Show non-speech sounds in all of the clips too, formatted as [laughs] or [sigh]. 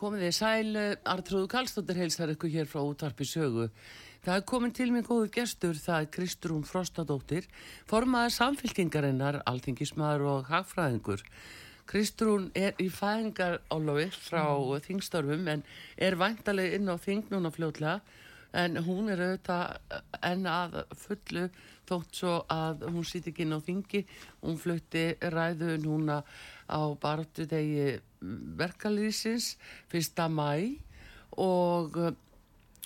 Komið þið sæl, Artrúðu Kallstóttir heilsar ykkur hér frá útvarpi sögu. Það er komin til minn góðu gestur, það er Kristrún Frostadóttir, formaður samfélkingarinnar, alþingismæður og hagfræðingur. Kristrún er í fæðingar álofi frá mm. þingstörfum en er væntaleg inn á þing núna fljóðlega en hún er auðvitað enn að fullu þótt svo að hún sýti ekki inn á þingi. Hún flutti ræðu núna á bartu degi verkalýsins fyrsta mæ og uh,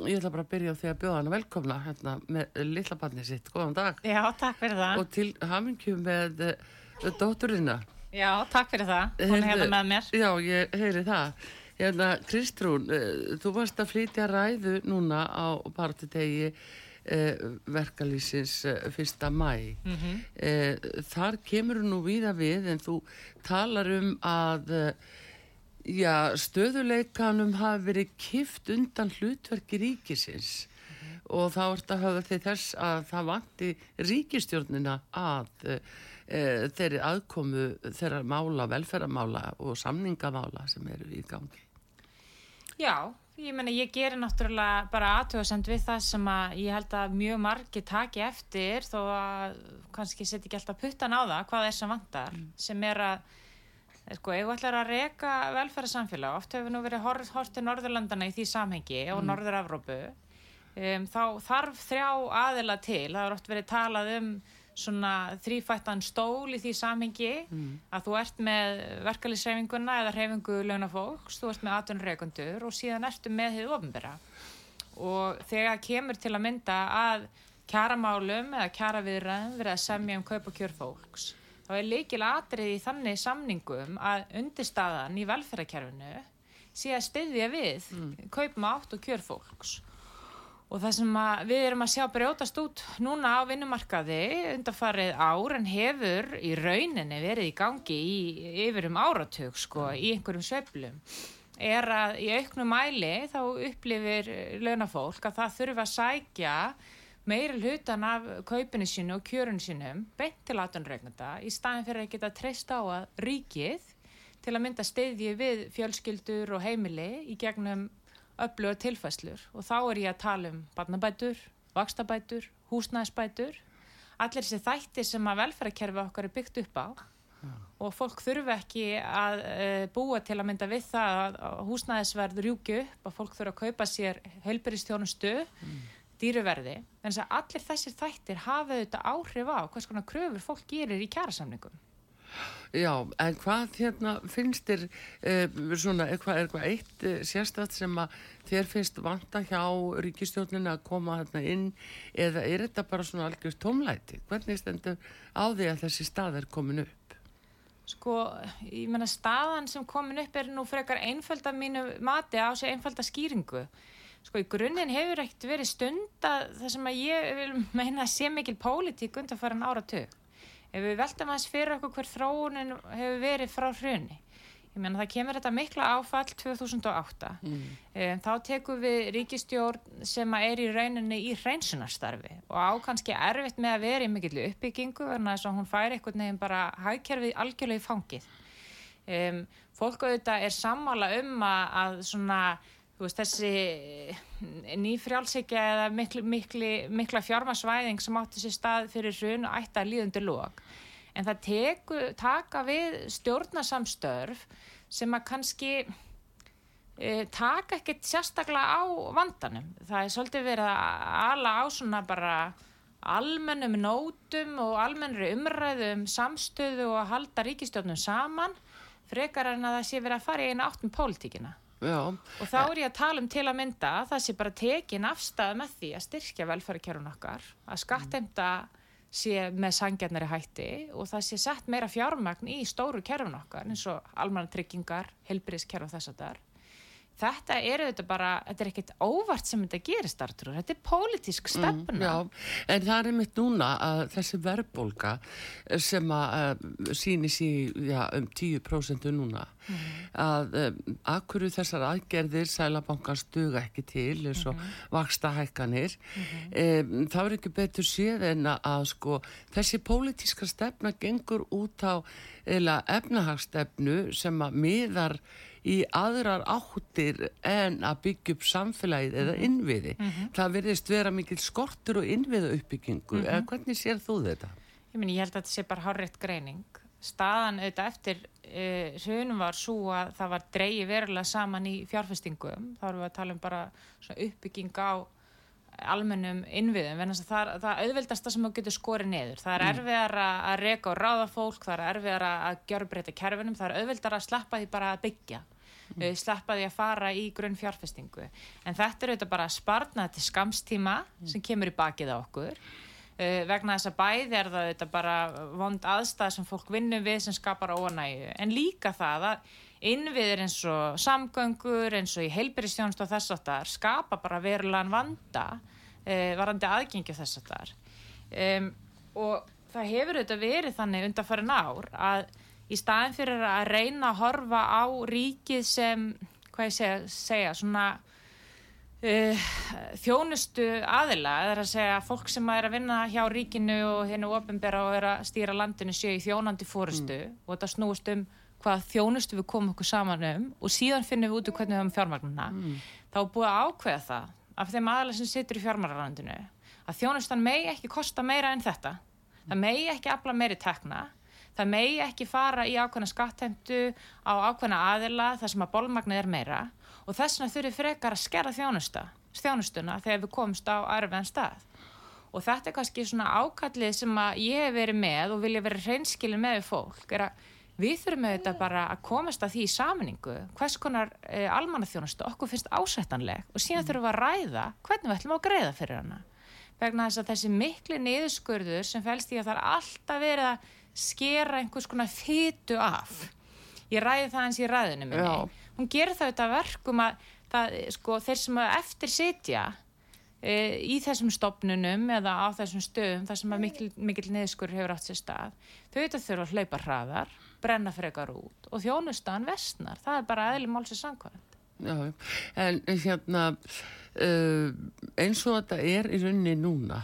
ég ætla bara að byrja á því að bjóða hana velkomna hérna með lilla barni sitt, góðan dag. Já, takk fyrir það. Og til hamingjum með uh, dótturina Já, takk fyrir það, hún hérna með mér. Já, ég heyri það Hérna, Kristrún, uh, þú varst að flytja ræðu núna á partitegi uh, verkalýsins uh, fyrsta mæ mm -hmm. Þar kemur nú víða við en þú talar um að Já, stöðuleikanum hafi verið kift undan hlutverki ríkisins mm -hmm. og þá er þetta að hafa til þess að það vanti ríkistjórnina að e, þeirri aðkomu þeirra mála, velferðamála og samningamála sem eru í gangi. Já, ég menna ég gerir náttúrulega bara aðtöðasend við það sem að ég held að mjög margi taki eftir þó að kannski setja ekki alltaf puttan á það hvað er sem vantar mm. sem er að Sko, við ætlum að reyka velferðarsamfélag, oft hefur nú verið hort, til Norðurlandana í því samhengi og mm. Norður-Evrópu, um, þá þarf þrjá aðila til, það er oft verið talað um svona þrýfættan stól í því samhengi mm. að þú ert með verkefliðsreyfinguna eða reyfingu launafólks, þú ert með atvinnurreikundur og síðan ertu með þið ofnbæra og þegar kemur til að mynda að kjaramálum eða kjaraviðræðum verið að semja um kaup og kjör fólks þá er leikilega atrið í þannig samningum að undirstaðan í velferðarkerfinu sé að styðja við mm. kaupum átt og kjör fólks og það sem við erum að sjá brjótast út núna á vinnumarkaði undarfarið ár en hefur í rauninni verið í gangi í yfir um áratug sko mm. í einhverjum söflum er að í auknum mæli þá upplifir launafólk að það þurfa að sækja meiri hlutan af kaupinu sínu og kjörun sínum beint til aðtunregnanda í staðin fyrir að geta treyst á að ríkið til að mynda steyðji við fjölskyldur og heimili í gegnum öfluga tilfæslur og þá er ég að tala um barnabætur, vakstabætur, húsnæðisbætur. Allir þessi þættir sem að velferðarkerfi okkar er byggt upp á. Ja. og fólk þurfi ekki að uh, búa til að mynda við það að húsnæðisverður júki upp að fólk þurfa að kaupa sér heilbyrjastjónustu mm. dýruverði. En þess að allir þessir þættir hafa auðvitað áhrif á hvers konar kröfur fólk gerir í kjærasamningum Já, en hvað hérna finnst þér eh, svona, eitthvað, eitthvað eitt eh, sérstætt sem að þér finnst vanta hjá ríkistjónin að koma hérna inn eða er þetta bara svona algjörst tómlæti? Hvernig stendur á því að þessi stað er komin upp? Sko, ég menna staðan sem komin upp er nú frekar einföld af mínu mati á sig einföld af skýringu sko í grunninn hefur ekkert verið stund að það sem að ég vil meina sé mikil pólitík undan fara en áratug. Ef við veltum aðeins fyrir okkur hver þróunin hefur verið frá hrunni. Ég meina það kemur þetta mikla áfall 2008. Mm. Um, þá tekum við ríkistjórn sem er í rauninni í hreinsunarstarfi og á kannski erfitt með að vera í mikill uppbyggingu þess að hún fær eitthvað nefn bara hægkerfið algjörlega í fangið. Um, fólk auðvitað er sammála um að, að svona Veist, þessi eh, nýfrjálsíkja eða miklu, miklu, mikla fjármasvæðing sem átti sér stað fyrir hrun og ætti að líðundir lók en það teku, taka við stjórnasamstörf sem að kannski e, taka ekkert sérstaklega á vandanum. Það er svolítið verið að ala á svona bara almennum nótum og almennri umræðum samstöðu og að halda ríkistjórnum saman frekar en að það sé verið að fara í eina áttum pólitíkina Já. Og þá er ég að tala um til að mynda að það sé bara tekin afstæð með því að styrkja velferðarkerfun okkar, að skattemta sé með sangjarnari hætti og það sé sett meira fjármagn í stóru kerfun okkar eins og almanna tryggingar, helbriðskerf og þess að það er þetta er auðvitað bara, þetta er ekkert óvart sem þetta gerist Artur, þetta er pólitísk mm, stefna. Mm, já, en það er mitt núna að þessi verðbólka sem að uh, síni sín ja, um 10% núna mm. að um, akkur þessar aðgerðir sælabankan stuga ekki til eins og mm. vaksta hækkanir um, þá er ekki betur séð en að sko þessi pólitíska stefna gengur út á efnahagstefnu sem að miðar í aðrar áttir en að byggja upp samfélagið eða mhm. innviði. Mm -hmm. Það verðist vera mikil skortur og innviða uppbyggingu. Mm -hmm. Hvernig sér þú þetta? Ég, meni, ég held að þetta sé bara hárétt greining. Staðan auðvitað eftir uh, hrunum var svo að það var dreyi verulega saman í fjárfestingum. Þá erum við að tala um bara uppbygging á almennum innviðum það, það auðvildast það sem þú getur skorið niður það er mm. erfiðar að reyka og ráða fólk það er erfiðar að gjör breyta kerfinum það er auðvildar að sleppa því bara að byggja mm. sleppa því að fara í grunn fjárfestingu en þetta er auðvitað bara að sparna til skamstíma mm. sem kemur í bakið á okkur uh, vegna þess að bæði er það auðvitað bara vond aðstæð sem fólk vinnum við sem skapar óanægu en líka það að innviðir eins og samgöngur eins og í heilbyrjastjónust og þess að það skapa bara verulegan vanda uh, varandi aðgengju þess að það um, og það hefur auðvitað verið þannig undan farin ár að í staðin fyrir að reyna að horfa á ríkið sem hvað ég segja, segja svona uh, þjónustu aðila, eða að segja fólk sem er að vinna hjá ríkinu og hennu ofinbera og er að stýra landinu séu í þjónandi fórustu mm. og þetta snúist um hvað þjónustu við komum okkur saman um og síðan finnum við út úr hvernig við höfum fjármagnuna mm. þá búið að ákveða það af þeim aðalega sem situr í fjármagnarlandinu að þjónustan megi ekki kosta meira en þetta það megi ekki afla meiri tekna það megi ekki fara í ákveðna skattheimtu á ákveðna aðila þar sem að bólmagnið er meira og þess vegna þurfir frekar að skera þjónusta, þjónustuna þegar við komumst á arfiðan stað. Og þetta er kannski svona ákallið sem að ég hef verið með og vilja verið hreinskilin með fólk er að við þurfum auðvitað bara að komast að því í saminningu hvers konar e, almannaþjónustu okkur finnst ásættanleg og síðan þurfum við að ræða hvernig við ætlum að greiða fyrir hana. Vegna þess að þessi miklu niðurskurður sem fælst í að það er alltaf verið að skera einhvers konar fytu af. Ég ræði það eins í ræðinu minni. Já. hún gerir það auðvitað verkum að það, sko, þeir sem eftir sitja e, í þessum stopnunum eða á þessum stöðum þar sem mikil, mikil neðskur hefur átt sér stað þau auðvitað þurfa að hlaupa hraðar brenna frekar út og þjónustan vestnar það er bara eðli málsins samkvæmt. Já, en hérna uh, eins og þetta er í rauninni núna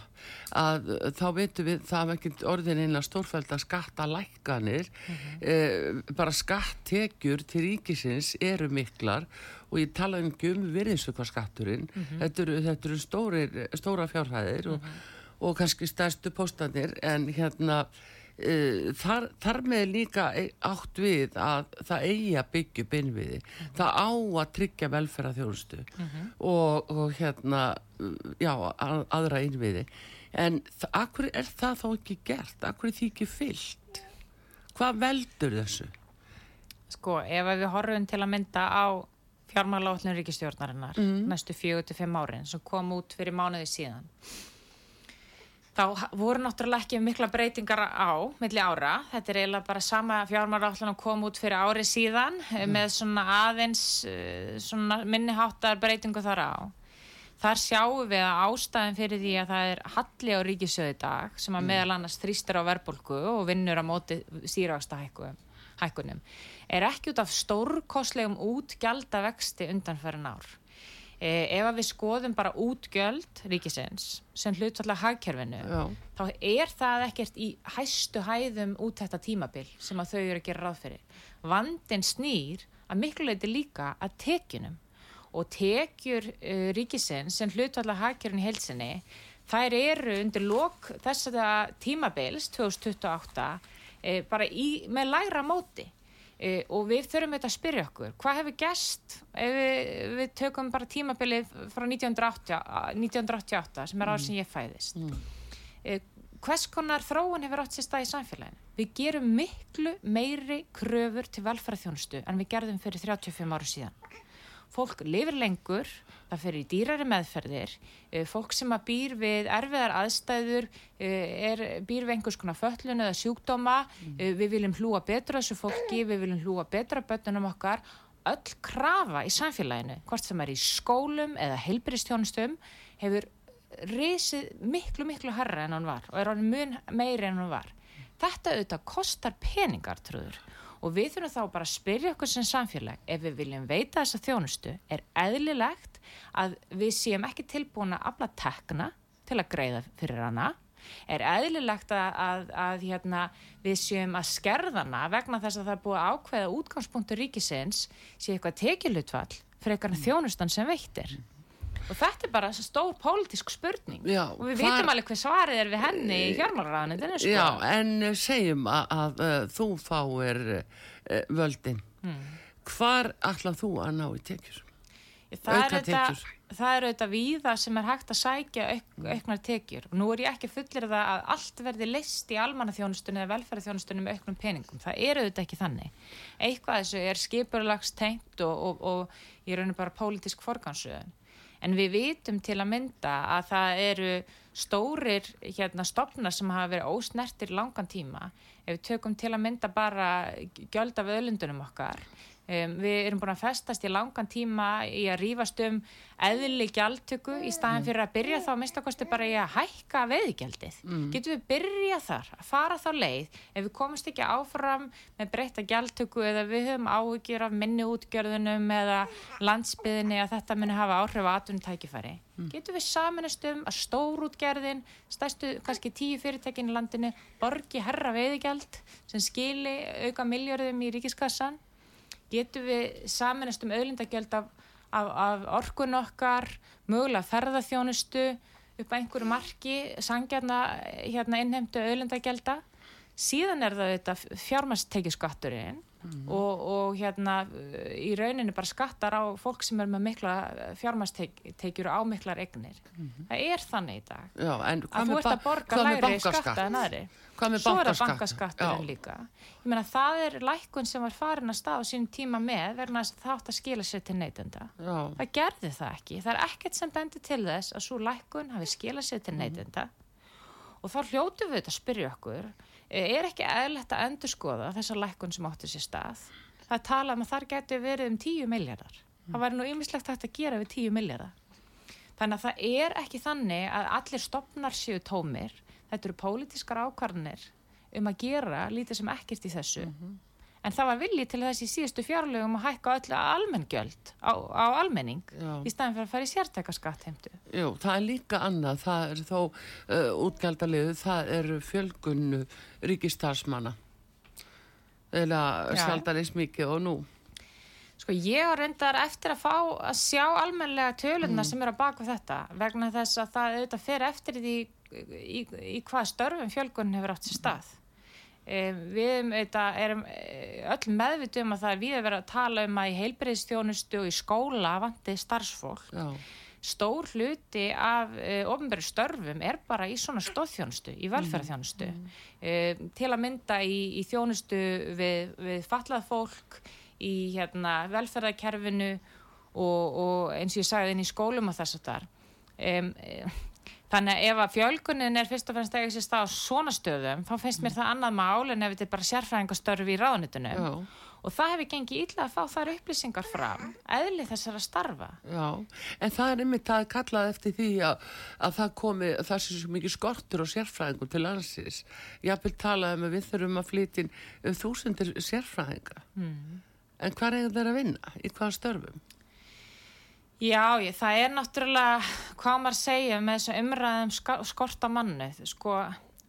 að þá veitum við það er ekki orðin eina stórfælda skattalækkanir mm -hmm. eh, bara skattekjur til ríkisins eru miklar og ég tala um gömu virðinsökkarskatturinn mm -hmm. þetta eru, þetta eru stórir, stóra fjárhæðir mm -hmm. og, mhm. og kannski stærstu póstanir en hérna Uh, þar, þar með líka e, átt við að það eigi að byggja -hmm. það á að tryggja velferðarþjónustu mm -hmm. og, og hérna já, að, aðra einviði en akkur er það þá ekki gert akkur er því ekki fyllt hvað veldur þessu? Sko, ef við horfum til að mynda á fjármáláallin ríkistjórnarinnar mm. næstu 4-5 árin sem kom út fyrir mánuði síðan þá voru náttúrulega ekki mikla breytingar á milli ára, þetta er eiginlega bara sama fjármáláallin kom út fyrir ári síðan mm. með svona aðeins eh, svona minniháttar breytingu þar á Þar sjáum við að ástæðin fyrir því að það er halli á ríkisöðu dag sem að mm. meðal annars þrýstir á verbulgu og vinnur á móti stýrvasta hækkunum er ekki út af stórkoslegum útgjálda vexti undanferðin ár. E, ef að við skoðum bara útgjöld ríkisins sem hlutvallega hagkerfinu Já. þá er það ekkert í hæstu hæðum út þetta tímabil sem að þau eru að gera ráð fyrir. Vandin snýr að miklu leiti líka að tekinum og tekjur uh, ríkisins sem hlutvalla hagkerun í helsinni þær eru undir lok þess að tímabils 2028 eh, bara í, með lægra móti eh, og við þurfum þetta að spyrja okkur hvað hefur gæst ef við, við tökum bara tímabilið frá 1988, 1988 sem er árið sem ég fæðist. Mm. eh, hvers konar þróun hefur átt sér stað í samfélaginu? Við gerum miklu meiri kröfur til velferðarþjónustu en við gerðum fyrir 35 áru síðan fólk lifir lengur, það fyrir í dýrari meðferðir, uh, fólk sem að býr við erfiðar aðstæður, uh, er, býr við einhvers konar föllun eða sjúkdóma, uh, við viljum hlúa betra þessu fólki, við viljum hlúa betra bötunum okkar, öll krafa í samfélaginu, hvort sem er í skólum eða heilbyristjónustum, hefur risið miklu, miklu herra en hann var og er hann mun meiri en hann var. Þetta auðvitað kostar peningar, trúður. Og við þurfum þá bara að spyrja okkur sem samfélag, ef við viljum veita þessa þjónustu, er eðlilegt að við séum ekki tilbúin að afla tekna til að greiða fyrir hana, er eðlilegt að, að, að hérna, við séum að skerðana vegna þess að það er búið að ákveða útgangspunktur ríkisins sé eitthvað tekilutfall fyrir eitthvað þjónustan sem veittir. Og þetta er bara stór pólitísk spurning Já, og við hvar- vitum alveg hvað svarið er við henni í fjármálaráðanindinu sko. Já, en eh, segjum að, að uh, þú fáir völdin. Hmm. Hvar ætlað þú að ná í tekjur? það, er auka auðvitað, auðvitað víða sem er hægt að sækja auk, auknar tekjur og nú er ég ekki fullir það að allt verði list í almannaþjónustunni eða velferðarþjónustunni með auknum peningum. Það er auðvitað ekki þannig. Eitthvað þessu er skipurlags tengt og, og, og ég raunir bara pólitísk forgansöðun. En við vitum til að mynda að það eru stórir hérna, stopnar sem hafa verið ósnertir langan tíma. Ef við tökum til að mynda bara gjöld af öðlundunum okkar. Um, við erum búin að festast í langan tíma í að rífast um eðli gjaldtöku í staðin fyrir að byrja þá að minnstakosti bara í að hækka veiðgjaldið. Getum við byrjað þar, að fara þá leið ef við komumst ekki áfram með breytta gjaldtöku eða við höfum áhyggjur af minni útgjörðunum eða landsbyðinni að þetta muni hafa áhrif atvinnum tækifæri. Getum við saminast um að stórútgerðin, stærstu kannski tíu fyrirtækin í landinu, borgi herra veiðigjald sem skili auka miljörðum í ríkiskassan getum við saminast um auðlindagjöld af, af, af orkun okkar, mögulega ferðarþjónustu upp að einhverju marki, sangjarna hérna, innheimtu auðlindagjelda. Síðan er það þetta fjármastekjuskatturinn og, og hérna í rauninu bara skattar á fólk sem er með mikla fjármastekjur og ámiklar egnir. Það er þannig í dag. Já, Að þú ert að borga bankaskatt? skatta en aðri. Svo er það bankaskatt? bankaskatturinn líka. Ég meina það er lækkun sem var farin að stað á sínum tíma með þess að það átt að skila sér til neytenda. Það gerði það ekki. Það er ekkert sem bendir til þess að svo lækkun hafi skilað sér Mhm. til neytenda. Og þá hljótum við þetta að spyrja okkur, eh, er ekki eðlert að endurskoða þessa lækkun sem átti sér stað? Það talað um að þar geti verið um 10 miljardar. Það væri nú ymmislegt hægt að gera við 10 miljardar. Þannig að það er ekki þannig að allir stopnar séu tómir. Þetta eru pólitískar ákvarðanir um að gera lítið sem ekkert í þessu. En það var vilji til þess í síðustu fjárlögum að hækka öllu almenngjöld á, á almenning Já. í staðin fyrir að fara í sértæka skattheimtu. jú, það er líka annað, það er þó uh, útgjaldaliðu, það er fjölgun ríkistarsmanna. Eða eins mikið og nú. Sko ég reyndar eftir að fá að sjá almenlega tölurna sem eru á baku þetta vegna þess að það auðvitað fer eftir því í, í, í hvað störfum fjölgun hefur átt sér stað. Við um, erum eh, öll meðvitum um að það er við að vera að tala um að í heilbreyðstjónustu og í skóla vanti starfsfólk. Já, Stór hluti af uh, ofnbæri störfum er bara í svona stóðþjónustu, í velferðarþjónustu. Um, til að mynda í, í þjónustu við, við fatlað fólk, í hérna, velferðarkerfinu og, og eins og ég sagði inn í skólum og þess að þar. Um, þannig að ef að fjölgunin er fyrst og fremst að eiga sér stað á svona stöðum, þá finnst mér það annað mál en ef þetta er bara sérfræðingastörfi í ráðunitunum. já, Og það hefur gengið illa að fá þær upplýsingar fram, eðli þessara starfa. já. En það er einmitt að kallað eftir því að, að það komi, það sé svo mikið skortur og sérfræðingur til landsins. Ég vil tala um að við þurfum að flytja um þúsundir sérfræðinga. Mm. En hvað er þeir að vinna? Í hvaða störfum? Já, ég, það er náttúrulega, hvað maður segja með þessu umræðum ska- skorta mannu, sko,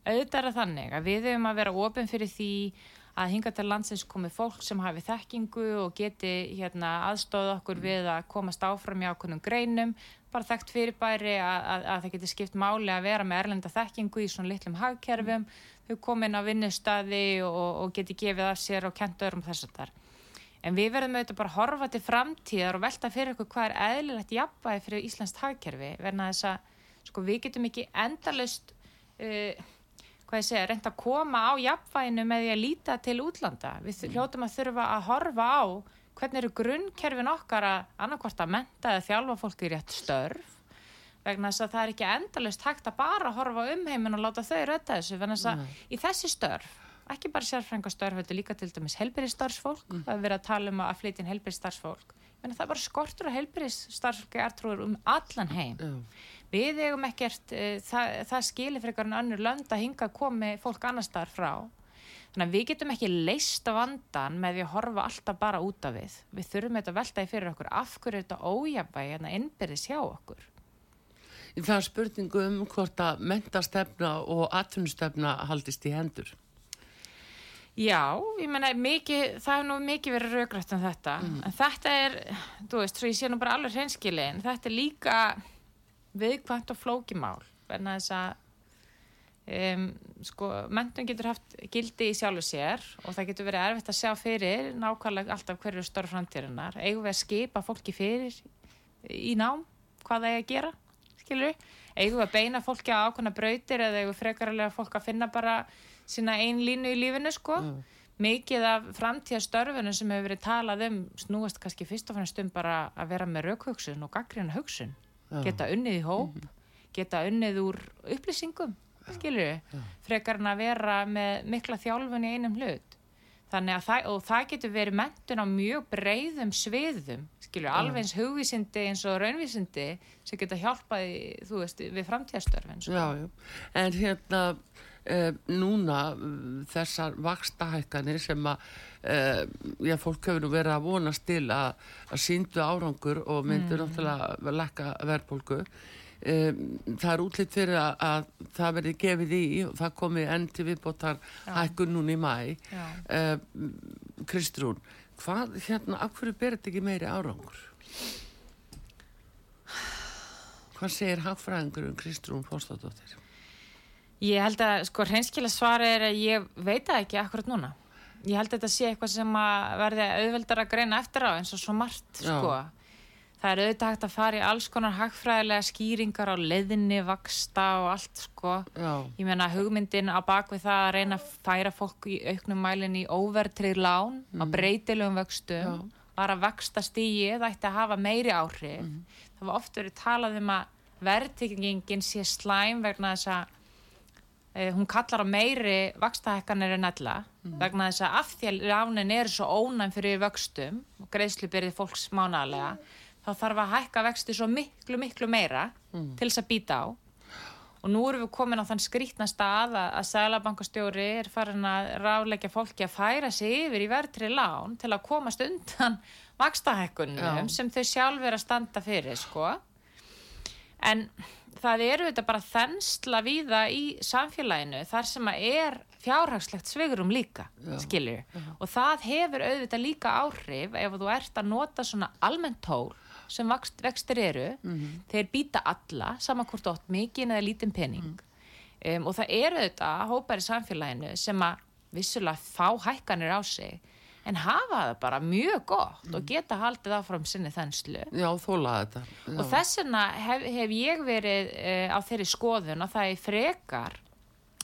auðvitað er þannig að við höfum að vera opinn fyrir því að hinga til landsins komi fólk sem hafi þekkingu og geti hérna, aðstóða okkur við að komast áfram í ákveðnum greinum, bara þekkt fyrirbæri að, að, að það geti skipt máli að vera með erlenda þekkingu í svona litlum hagkerfum, þau komin á vinnustadi og, og geti gefið af sér og kent öðrum þess að þar. En við verðum auðvitað bara að horfa til framtíðar og velta fyrir okkur hvað er eðlilegt jafnvægi fyrir Íslands hagkerfi verna þess að sko, við getum ekki endalust uh, segja, reynda að koma á jafnvæginu með því að líta til útlanda. Við mm. hljótum að þurfa að horfa á hvernig eru grunnkerfin okkar að annarkvort að menta eða þjálfa fólk í rétt störf vegna þess að það er ekki endalist hægt að bara horfa um heiminn og láta þau rötta þessu vegna þess að í þessi störf ekki bara sérfrængastörf, þetta er líka til dæmis helbyrðistarfsfólk, mm. það er verið að tala um að flytja inn helbyrðistarfsfólk, menn það er bara skortur og helbyrðistarfsfólki er trúður um allan heim. Mm. Við eigum ekkert, uh, það, það skilir frekar en önnur lönd að hinga að komi fólk annar starf frá. Þannig að við getum ekki leist á vandan með því að horfa alltaf bara út af við. Við þurfum þetta veltaði fyrir okkur, af hverju þetta ójabægi hérna innbyrðis hjá okkur? Það er spurningu um hvort að mentastefna og atvinnustefna haldist í hendur. Já, ég menna, það hefur nú mikið verið raugrætt um þetta, mm. en þetta er, þú veist, svo ég sé nú bara alveg hreinskilin, þetta er líka viðkvæmt og flókimál, verna þess að, um, sko, mentun getur haft gildi í sjálfu sér og það getur verið erfitt að sjá fyrir nákvæmlega alltaf hverju störf framtíðunar, eigum við að skipa fólki fyrir í nám, hvað það er að gera, skilur eigum við að beina fólki á ákvæmna brautir eða eigum við frekarlega fólk að finna bara sína einn línu í lífinu sko. Mm. mikið af framtíðastörfunum sem hefur verið talað um snúast kannski fyrst og fannst um bara að vera með raukhugsun og gaggrina hugsun. Mm. geta unnið í hóp mm. geta unnið úr upplýsingum við, frekar en að vera með mikla þjálfun í einum hlut. Þannig að það, það getur verið mentun á mjög breyðum sviðum skilur, alveg eins hugvísindi eins og raunvísindi sem geta hjálpaði, þú veist, við framtíðastörfin sko. Já, já, en hérna Uh, núna uh, þessar vakstahækkanir sem að uh, já, fólk hefur nú verið að vonast til að, að síndu árangur og myndur mm. náttúrulega lekka verðbólgu. Það er útlitt fyrir að, að það verði gefið í og það komi enn til viðbótar hækkun núna í mæ Kristrún hvað hérna, af hverju ber þetta ekki meiri árangur? Hvað segir hagfræðingur um Kristrún Fórstadóttir Ég held að sko hreinskila svar er að ég veit það ekki akkurat núna. Ég held að þetta sé eitthvað sem að verði auðveldar að greina eftir á eins og svo margt sko. Það er auðvitað hægt að fara í alls konar hagfræðilega skýringar á leðinni, vaksta og allt sko. Já. Ég meina hugmyndin á bakvið það að reyna að færa fólk í auknum mælinn í óvertrið lán mm. á breytilegum vöxtum. Bara vaksta stíi það ætti að hafa meiri áhrif. Mm. Það var oft verið talað um að verðtíkingin sé slæm vegna þess að hún kallar á meiri vakstahekkanir en ella mm. vegna þess að af því að ránin er svo ónæm fyrir vöxtum og greiðslu byrðið fólks mánalega mm. þá þarf að hækka vexti svo miklu miklu meira mm. til þess að býta á og nú erum við komin á þann skrítna stað að, að Sælabankastjóri er farin að ráleggja fólki að færa sig yfir í verðri lán til að komast undan vakstahekkunum sem þau sjálf er að standa fyrir sko en það eru þetta bara þensla víða í samfélaginu þar sem að er fjárhagslegt sveigurum líka, skilju og það hefur auðvitað líka áhrif ef þú ert að nota svona almennt tól sem vext, vextir eru. Mm -hmm. þeir býta alla, saman hvort átt mikið eða lítinn pening. Mm. um, og það eru auðvitað hópar í samfélaginu sem að vissulega fá hækkanir á sig en hafa það bara mjög gott mm. og geta haldið áfram sinni þenslu Já, þólaði þetta Já. og þess vegna hef, hef ég verið uh, á þeirri skoðun og það er frekar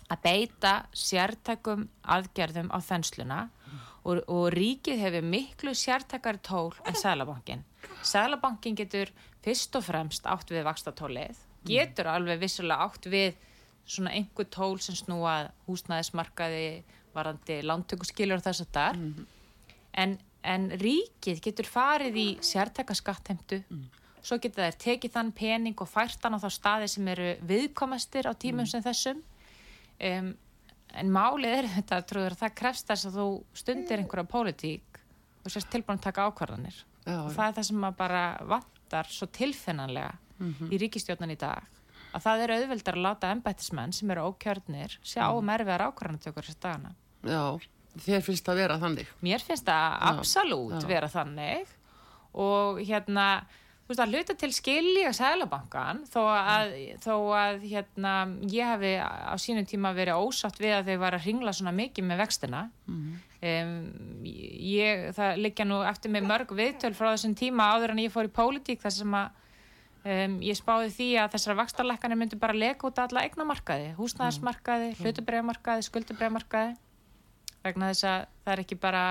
að beita sértækum aðgerðum á þensluna mm. og, og ríkið hefur miklu sértækari tól en Sælabankin Sælabankin getur fyrst og fremst átt við vakstatólið mm. getur alveg vissulega átt við svona einhver tól sem snúað húsnæðismarkaði varandi lántökuskiljur og þess að þar mm -hmm en, en ríkið getur farið í sértæka skattheimtu. Mm. svo getur það tekið þann pening og fært hann á þá staði sem eru viðkomastir á tímum mm. sem þessum. Um, en málið er þetta trúður að það krefst þess að þú stundir einhverja pólitík og sérst tilbúin að taka ákvarðanir. Já, og það er það sem maður bara vantar svo tilfinnanlega mm -hmm. í ríkistjónan í dag. Að það eru auðveldar að láta ennbættismenn sem eru ókjörnir sjá um erfiðar ákvarðanatökur þessi dagana. Já Þér finnst það vera þannig? Mér finnst það absolutt vera þannig og hérna þú veist að hluta til skilja Sælabankan þó að, mm. þó að hérna, ég hefði á sínum tíma verið ósátt við að þau var að ringla svona mikið með vextina mm. um, ég, það liggja nú eftir mig mörg viðtöl frá þessum tíma áður en ég fór í pólitík þar sem að um, ég spáði því að þessara vakstarleikani myndi bara leka út alla eignamarkaði, húsnæðismarkaði, mm. hlutabræðmarkaði, skuldabræðmarkaði vegna þess að það er ekki bara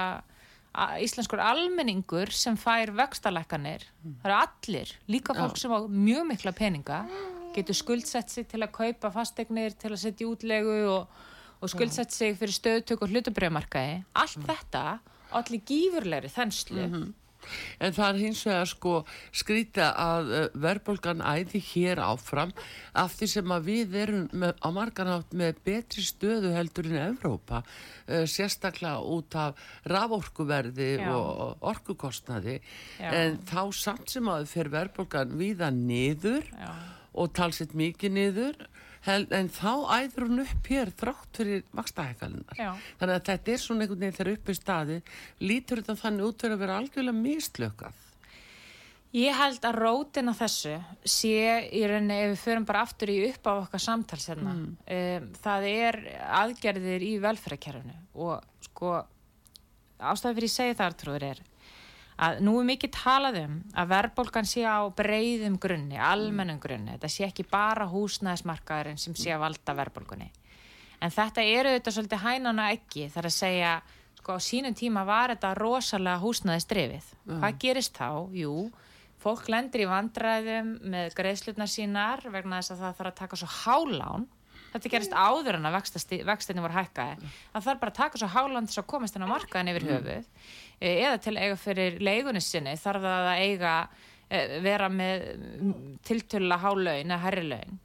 íslenskur almenningur sem fær vextalækkanir. Það eru allir, líka fólk sem á mjög mikla peninga getur skuldsett sig til að kaupa fastegnir til að setja útlegu og, og skuldsett sig fyrir stöðtök og hlutabriðmarkaði allt þetta allir gífurlegri þenslu En það er hins vegar sko skrýta að uh, verðbólgan æði hér áfram af því sem að við erum með, á marganátt með betri stöðu heldur en Evrópa uh, sérstaklega út af raforkuverði Já. og orkukostnaði Já. en þá samt sem að fyrir verðbólgan víða niður Já. og talsitt mikið niður en þá æður hún upp hér þrátt fyrir vakstahækkalinnar þannig að þetta er svona einhvern veginn þegar upp í staði lítur þetta þannig út fyrir að vera algjörlega mislökað Ég held að rótin á þessu sé í rauninni ef við förum bara aftur í upp á okkar samtals hérna. Um, það er aðgerðir í velferðarkerfinu og sko ástæði fyrir ég segi það er að nú er mikið talað um að verðbólgan sé á breyðum grunni, almennum grunni. Þetta sé ekki bara húsnæðismarkaðurinn sem sé að valda verðbólgunni. En þetta eru þetta svolítið hænan og ekki þar að segja sko á sínum tíma var þetta rosalega húsnæðisdrifið. Hvað gerist þá? Jú, fólk lendir í vandræðum með greiðslutnar sínar vegna þess að það þarf að taka svo hálán þetta gerist áður en að vextinni voru hækkaði það þarf bara að taka svo hálán til að komast inn á markaðin yfir höfuð Eh, eða til að eiga fyrir leigunni sinni þarf það að eiga eh, vera með tiltölulega hálaun eða herri laun.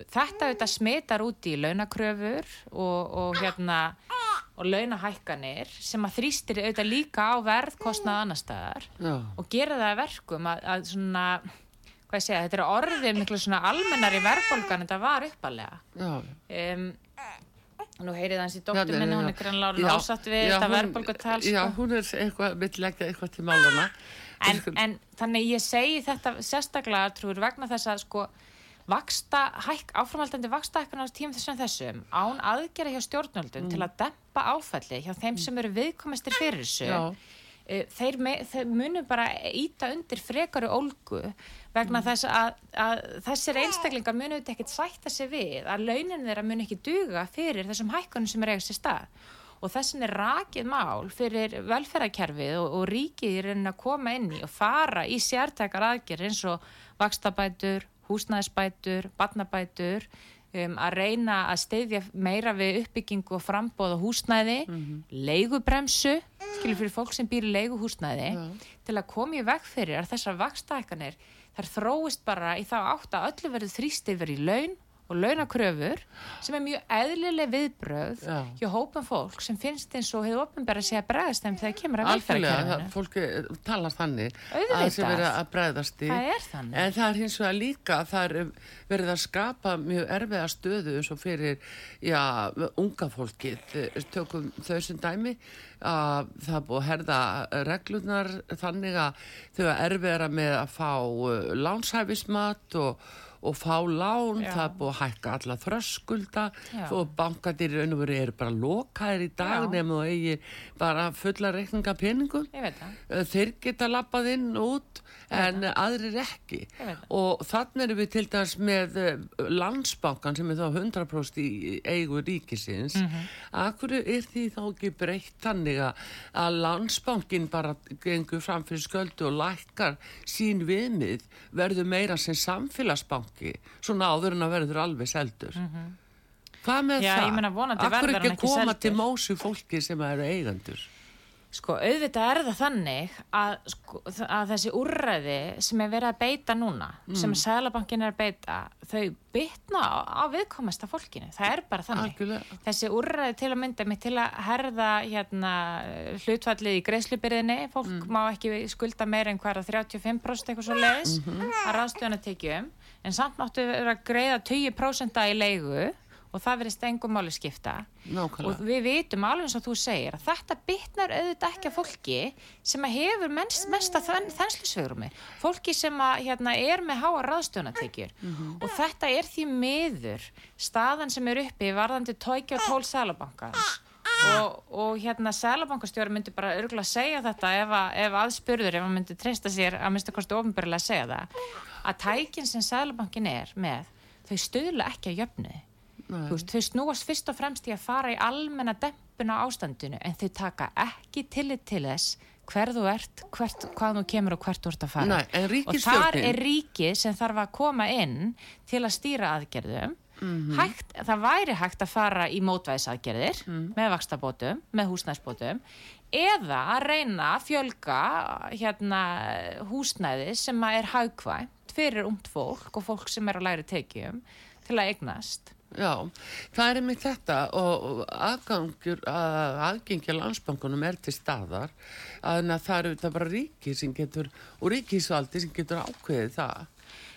Þetta auðvitað smitar út í launakröfur og, og hérna og launahækkanir sem að þrýstir auðvitað líka á verðkostnað annar staðar Já, og gera það að verkum að, að svona, hvað ég segja, þetta er orðið miklu svona almennari verðbólgan en þetta var uppalega. Um, nú heyrið hans í nei, minni, hún er Já, ásatt við já, þetta hún- verðbólgatal, Já, sko. hún er eitthvað, vill leggja eitthvað til málana En, en þannig ég segi þetta sérstaklega, trúur, vegna þess að sko, vaksta, hæk, áframhaldandi vaksta hækkan á tímum þessum þessum án aðgera hjá stjórnöldum til að dempa áfalli hjá þeim sem eru viðkomistir fyrir þessu Já. Eh, þeir, me, þeir munum bara íta undir frekari ólgu vegna þess að, að þessir einstaklingar munum þetta ekkert sætta sig við að launin þeirra mun ekki duga fyrir þessum hækkunum sem er eiga sér stað. Og þessin er rakið mál fyrir velferðarkerfið og, og ríkið er að koma inn í og fara í sértækar aðgerð eins og vakstabætur, húsnæðisbætur, barnabætur um, að reyna að steyðja meira við uppbyggingu og frambóð og húsnæði, leigubremsu, skilur fyrir fólk sem býr í leiguhúsnæði, til að koma í veg fyrir að þessar vakstækkanir þær þróist bara í þá átt að öllu verður þrýst yfir í laun og launakröfur sem er mjög eðlileg viðbröð Já. hjá hópum fólk sem finnst eins og hefur opinbera sig að bregðast þeim þegar kemur að velferðarkerfinu. fólki eh, talar þannig Auðvitað. að sé verið að bregðast í Það er þannig. En það er hins vegar líka að það er verið að skapa mjög erfiða stöðu eins og fyrir já, unga fólkið Eh, tökum þau sem dæmi að það búið að herða reglunar þannig að þau er erfiðara með að fá uh, lánshæfismat og og fá lán, Já. það er búið að hækka alla þröskulda Já. og bankadir í raun og veru eru bara lokaðir í dag Já. nema þú eigi bara fulla reikninga peningum. Eh, þeir geta lappað inn og út en aðrir ekki og þannig erum við til dæs með eh, landsbankan sem er þá 100% í eigu ríkisins mm Mhm. Akkur er því þá ekki breytt þannig að, landsbankin bara gengur fram fyrir sköldu og lækkar sín viðmið verður meira sem samfélagsbanki svona áður en að verður alveg seldur Hvað með. Já, það? Akkur ekki ekki koma til seldur. mósi fólki sem eru eigendur Sko, auðvitað er það þannig að, sko, að þessi úrræði sem er verið að beita núna, sem Sælabankin er að beita, þau bytna á, á viðkomasta fólkinu. Það er bara þannig. Algjörlega. Þessi úrræði til að mynda mig til að herða hérna, hlutfallið í greiðslubyrðinni, fólk má ekki skulda meira en hverja 35% eitthvað svo leiðis að ráðstöðuna tekjum, en samt máttu vera að greiða 20% í leigu og það verðist engum máli skipta. Nákvæmlega. og við vitum alveg eins og þú segir að þetta bitnar auðvitað ekki að fólki sem að hefur mest, mesta þenslusvegrumi fólki sem að hérna, er með háa ráðstöðunatekjur og þetta er því miður staðan sem er uppi varðandi tókja og tól sælabankans og, og hérna sælabankastjóri myndi bara örgulega segja þetta ef, að, ef aðspurður, ef hann myndi treysta sér að minnsta kosti ofinbörlega segja það að tækin sem sælabankin er með þau stöðla ekki að jöfnu veist, þau snúast fyrst og fremst í að fara í almenna dempuna ástandinu en þau taka ekki tillit til þess hver þú ert, hvert, hvað þú kemur og hvert þú ert að fara. Nei, en og þar er ríki sem þarf að koma inn til að stýra aðgerðum Mhm. hægt, það væri hægt að fara í mótvæðisaðgerðir Mhm. með vakstabótum, með húsnæðsbótum eða að reyna að fjölga hérna, húsnæði sem er hagkvæmt fyrir ungt fólk og fólk sem er á læri tekjum til að eignast Já, það er einmitt þetta og aðgangur, að, aðgengja landsbankunum er til staðar að það eru þetta bara ríki sem getur og ríkisvaldi sem getur ákveðið það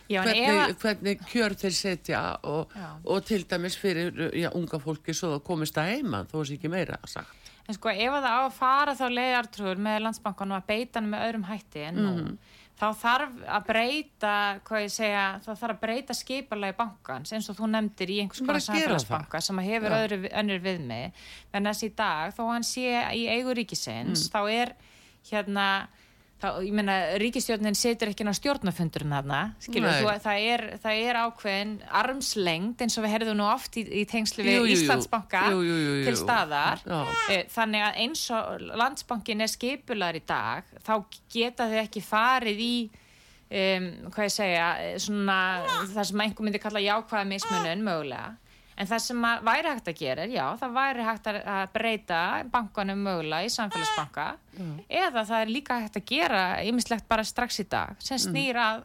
Já, hvernig, ef að- hvernig kjör þeir setja og, og til dæmis fyrir já, unga fólki svo það komist að heima þó þessi ekki meira sagt. En sko ef að það á að fara þá leiðartrúur með landsbankanum að beita hann með öðrum hætti en nú, Mhm. þá þarf að breyta, hvað ég segja, þá þarf að breyta skipalagi bankans eins og þú nefndir í einhvers konar samfélagsbanka sem að hefur öðru, önnur viðmið. En þess í dag, þó hann sé í eigu ríkisins, þá er hérna, þá, ég meina, ríkistjórnin setur ekki ná stjórnafundurinn þarna, skilur, þú, það, er, það er ákveðin armslengd eins og við herðum nú oft í, í tengslu við Jú, jú. Íslandsbanka Jú, til staðar Já. Eh, Þannig að eins og landsbankin er skipulaður í dag, þá geta þau ekki farið í, um, hvað ég segja, eh, svona það sem einhver myndi kalla jákvæða mismunun mögulega. En það sem væri hægt að gera er, já, það væri hægt að breyta bankanum mögulega í samfélagsbanka. Eða það er líka hægt að gera ýmislegt bara strax í dag sem snýr að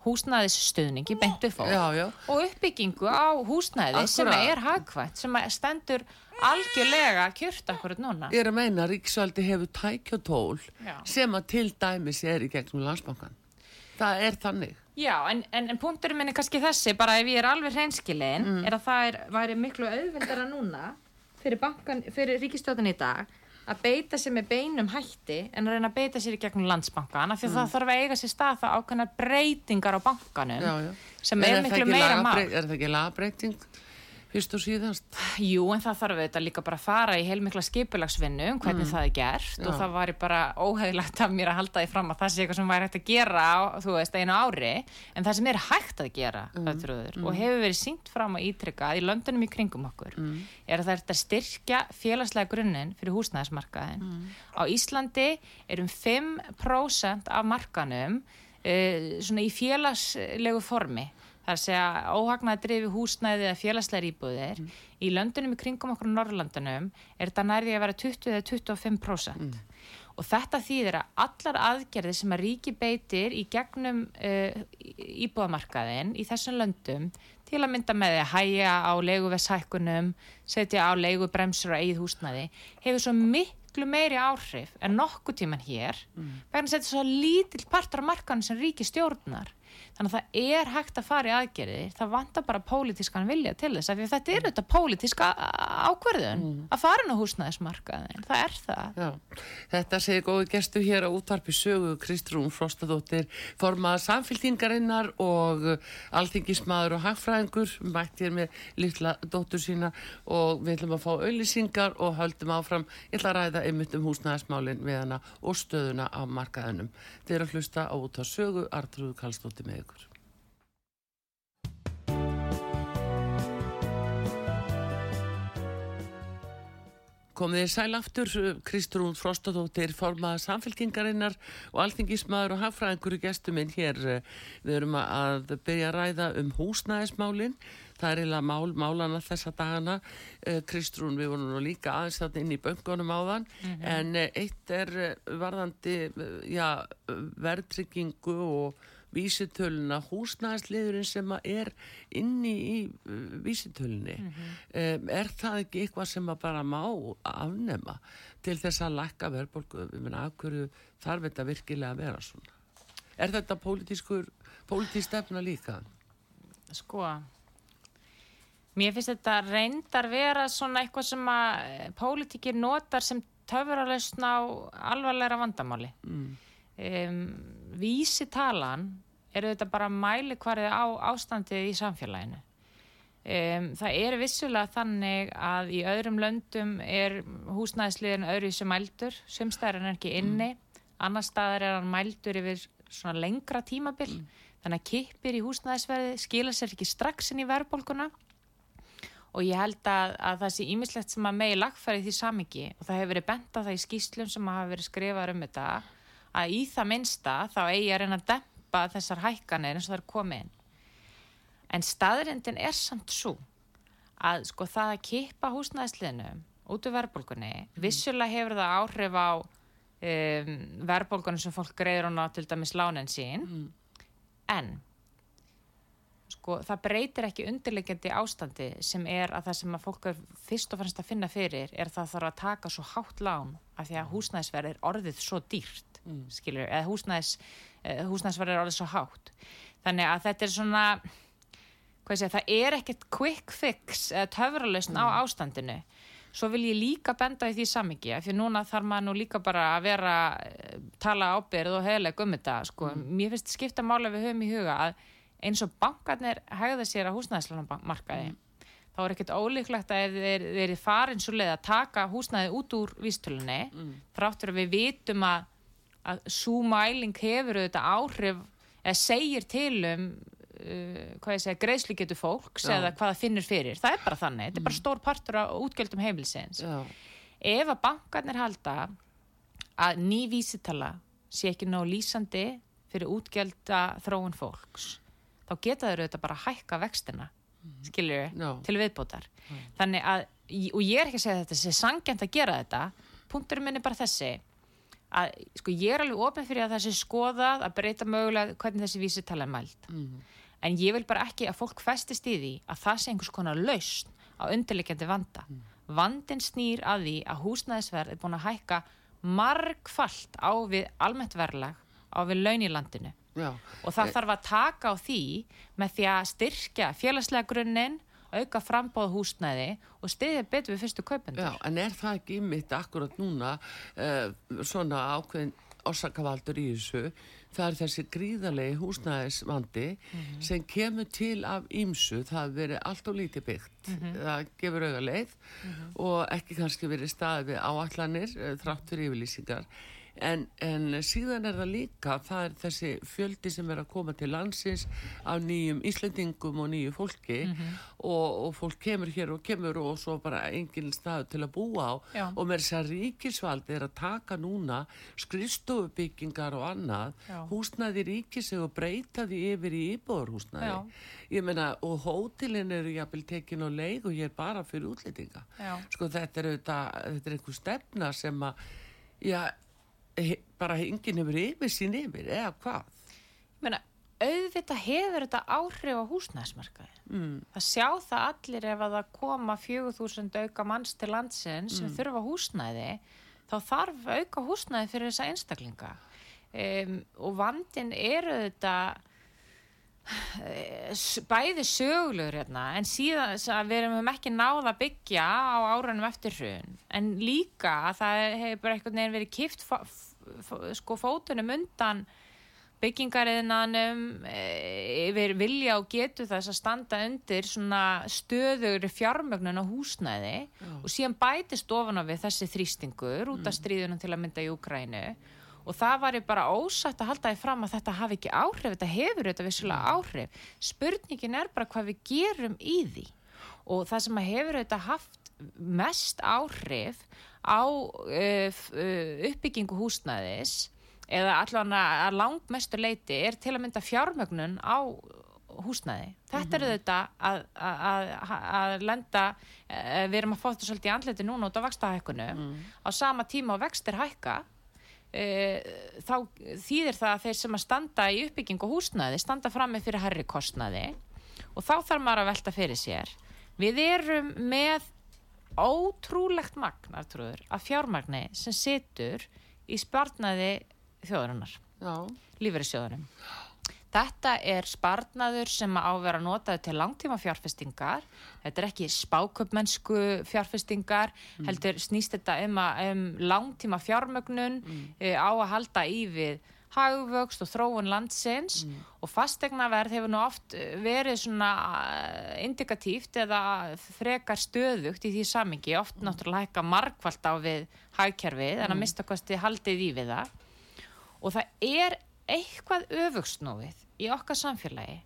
húsnæðisstuðningi beint upp fólk Já, já. og uppbyggingu á húsnæði sem Akkúrat. er hagkvæmt, sem stendur algjörlega kjört akkurat núna. Ég er að meina að ríkisvaldi hefur tækjotól sem að til dæmis er í gegnum landsbankan það er þannig Já, en, en, en punkturinn minn er kannski þessi, bara ef ég er alveg hreinskilin, Mm. er að það er, væri miklu auðveldara núna fyrir, bankan, fyrir ríkistjóðan í dag að beita sér með beinum hætti en að reyna að beita sér í gegnum landsbankan af því að það þarf að eiga sér stað það ákveðnar breytingar á bankanum Mm. Já, já. sem er það miklu meira mál. Er það ekki lagbreyting fyrst og síðast? Jú, en það þarf auðvitað líka bara að fara í heilmikla skipulagsvinnu um hvernig það er gert og Mm. Já. það væri bara óheðilegt af mér að halda því fram að það sé eitthvað sem væri hægt að gera þú veist, einu ári en það sem er hægt að gera Mm. mm. og hefur verið sínt fram að ítrykkað í löndunum í kringum okkur Mm. er að það er að styrkja félagslega grunninn fyrir húsnæðismarkaðin Mm. á Íslandi er um 5% af markanum uh, svona í félagslegu formi það er að segja óhagnaði drifi húsnæði eða félagslegar íbúðir. Í löndunum í kringum okkur Norrlandunum er þetta nærði að vera 20 eða 25% og þetta þýðir að allar aðgerðir sem að ríki beitir í gegnum uh, íbúðamarkaðin í þessum löndum til að mynda með því að hæja á leiguvershækkunum, setja á leigubremsur og eigið húsnæði, hefur svo miklu meiri áhrif en nokkuð tíman hér, vegna að setja svo lítill partur af markanum sem ríki stjórnar. Þannig að það er hægt að fara í aðgerðir, það vantar bara pólitískan vilja til þess, af því að þetta er þetta pólitíska ákverðun að fara inn á húsnæðismarkaðin, það er það. Já, þetta segir góði gestu hér á útvarpi sögu Kristrún Frostadóttir formaða samféltingarinnar og alþingismadur og hagfræðingur mætt hér með litla dóttur sína og við ætlum að fá auðlýsingar og höldum áfram, ég ætla að ræða einmitt um húsnæðismálin við hana og stöðuna á markaðunum. Þeir að hlusta á út Komið þið sæl aftur, Kristrún Frostadóttir, formaða samfélkingarinnar og alþingismadur og hagfræðingur í gestum minn hér. Við erum að byrja að ræða um húsnæðismálinn. Það er eiginlega mál, málana þessa dagana. Eh, Kristrún, við vorum nú líka aðeins þarna inn í böngunum áðan, en eh, eitt er eh, varðandi já, verðtryggingu og vísitöluna, húsnæðisliðurinn sem að er inni í uh, vísitölunni um, er það ekki eitthvað sem að bara má afnema til þess að lækka verðbólgu, ég meina, af hverju þarf þetta virkilega að vera svona er þetta pólitískur pólitísk stefna líka? Sko, mér finnst þetta reyndar vera svona eitthvað sem að eh, pólitíkir notar sem töfurarlausn á alvarlegra vandamáli. Mm. Um, vísitalan er auðvitað bara mæli hverju á ástandið í samfélaginu. Um, það er vissulega þannig að í öðrum löndum er húsnæðisliðin öðru sem mældur, sumstæðar er ekki inni, annar staðar er hann mældur yfir svona lengra tímabil, þannig að kippir í húsnæðisverði skila sér ekki strax inn í verðbólguna. Og ég held að, að það sé ímislegt sem að megi lagfæri því samingi og það hefur verið bent á það í skýslum sem hafa verið skrifað um þetta að í það minnsta þá eigi að reyna að dempa þessar hækkanir eins og það er komið inn. En staðrindin er samt svo að sko það að kippa húsnæðisliðinu út úr verðbólgunni vissulega hefur það áhrif á um, verðbólgunni sem fólk greiður á til dæmis lánin sín. En sko það breytir ekki undirlegjandi ástandi sem er að það sem að fólk er fyrst og fremst að finna fyrir er það þarf að taka svo hátt lán af því að húsnæðisverð er orðið svo dýrt mm. skilur, eða húsnæðis, uh, húsnæðisverð er orðið svo hátt þannig að þetta er svona hvað segja, það er ekkert quick fix eða töfralausn mm. á ástandinu svo vil ég líka benda í því samingi af því núna þarf maður nú líka bara að vera eh, tala ábyrð og heðileg um þetta sko, mér finnst skipta mála við höfum í huga að eins og bankarnir hegða sér að húsnæðislanarmarkaði mm. þá er ekkert ólíklegt að þeir, þeir farin svo leið að taka húsnæði út úr vístölunni mm. þráttur að við vitum að, að svo mæling hefur auðvitað áhrif eða segir til um uh, hvað ég segja, greiðslu getur fólks Já. eða hvað það finnur fyrir, það er bara þannig. Þetta er bara stór partur á útgjöldum heimilsins Já. ef að bankarnir halda að ný vísitala sé ekki nóg lýsandi fyrir útgjölda þróun fólks þá geta þeir auðvitað bara að hækka vextina skiljur Já. til viðbótar. Þannig að, og ég er ekki að segja þetta sé sangjant að gera þetta. Punkturinn minn er bara þessi að sko ég er alveg ofin fyrir að það sé skoðað að breyta mögulega hvernig þessi vísitala er mæld. En ég vil bara ekki að fólk festist í því að það sé einhvers konar lausn á undirleikjandi vanda. Vandin snýr að því að húsnæðisverð er búin að hækka margfalt á við almennt verðlag á við laun í landinu. Já. og það þarf að taka á því með því að styrkja félagslega grunninn auka frambóð húsnæði og stiðja betur við fyrstu kaupendur. Já, en er það ekki mitt akkurat núna uh, svona ákveðin orsakavaldur í þessu? Það er þessi gríðarlegi húsnæðisvandi sem kemur til af ímsu, það verið allt og lítið byggt, það gefur auga leið og ekki kannski verið staðið við áallanir uh, þrátt fyrir yfirlýsingar En, en síðan er það líka, það er þessi fjöldi sem er að koma til landsins af nýjum Íslendingum og nýju fólki og, og fólk kemur hér og kemur og svo bara engin stað til að búa á Já. og með þess að ríkisvaldi er að taka núna skrifstofubyggingar og annað, Já. húsnæði ríkiseg og breyta því yfir í íbúðarhúsnæði. Já. Ég meina, og hótelin eru jafnvel tekin á leik og hér bara fyrir útlendinga. Já. Sko þetta er, auðvitað, þetta er einhver stefna sem að, já, he, bara enginn hefur yfir sín yfir, eða hvað? Ég meina, auðvitað hefur þetta áhrif á húsnæðismarkaði mm. það sjá það allir ef að það koma 4000 auka manns til landsins sem þurfa húsnæði þá þarf auka húsnæði fyrir þessa einstaklinga um, og vandin eru þetta bæði sögulegur hérna en síðan við erum ekki náða að byggja á árunum eftir hrun. En líka að það hefur bara einhvern veginn verið kift sko fótunum undan byggingariðnanum yfir vilja og getu þess að standa undir svona stöður fjármögnun á húsnæði og síðan bætist ofan á við þessi þrýstingur út af stríðunum til að mynda í Ukrænu og það var ég bara ósætt að halda því fram að þetta hafi ekki áhrif, þetta hefur þetta vissulega áhrif. Spurningin er bara hvað við gerum í því. Og það sem hefur þetta haft mest áhrif á uh, uppbyggingu húsnæðis eða allavega að langt mestu leiti er til að mynda fjármögnun á húsnæði. Þetta er þetta að, að, að, lenda, uh, við erum að þetta svolítið í andleti núna út á vakstahækkunu, á sama tíma og vextir hækka þá þýðir það að þeir sem að standa í uppbygging og húsnæði standa frammi fyrir herri kostnaði og þá þarf maður að velta fyrir sér. Við erum með ótrúlegt magnar trúður af fjármagni sem situr í sparnaði þjóðurinnar lífeyrissjóðunum Þetta er sparnaður sem á að vera notaði til langtíma fjárfestingar. Þetta er ekki spáköpmennsku fjárfestingar, mm. heldur snýst þetta um, að, um langtíma fjármögnun mm. uh, á að halda í við hagvöxt og þróun landsins mm. og fastegnaverð hefur nú oft verið svona indikatíft eða frekar stöðugt í því samingi, oft náttúrulega hækka markvallt á við hagkerfið en að mista kosti haldið í við það og það er eitthvað öfugsnúið í okkar samfélagi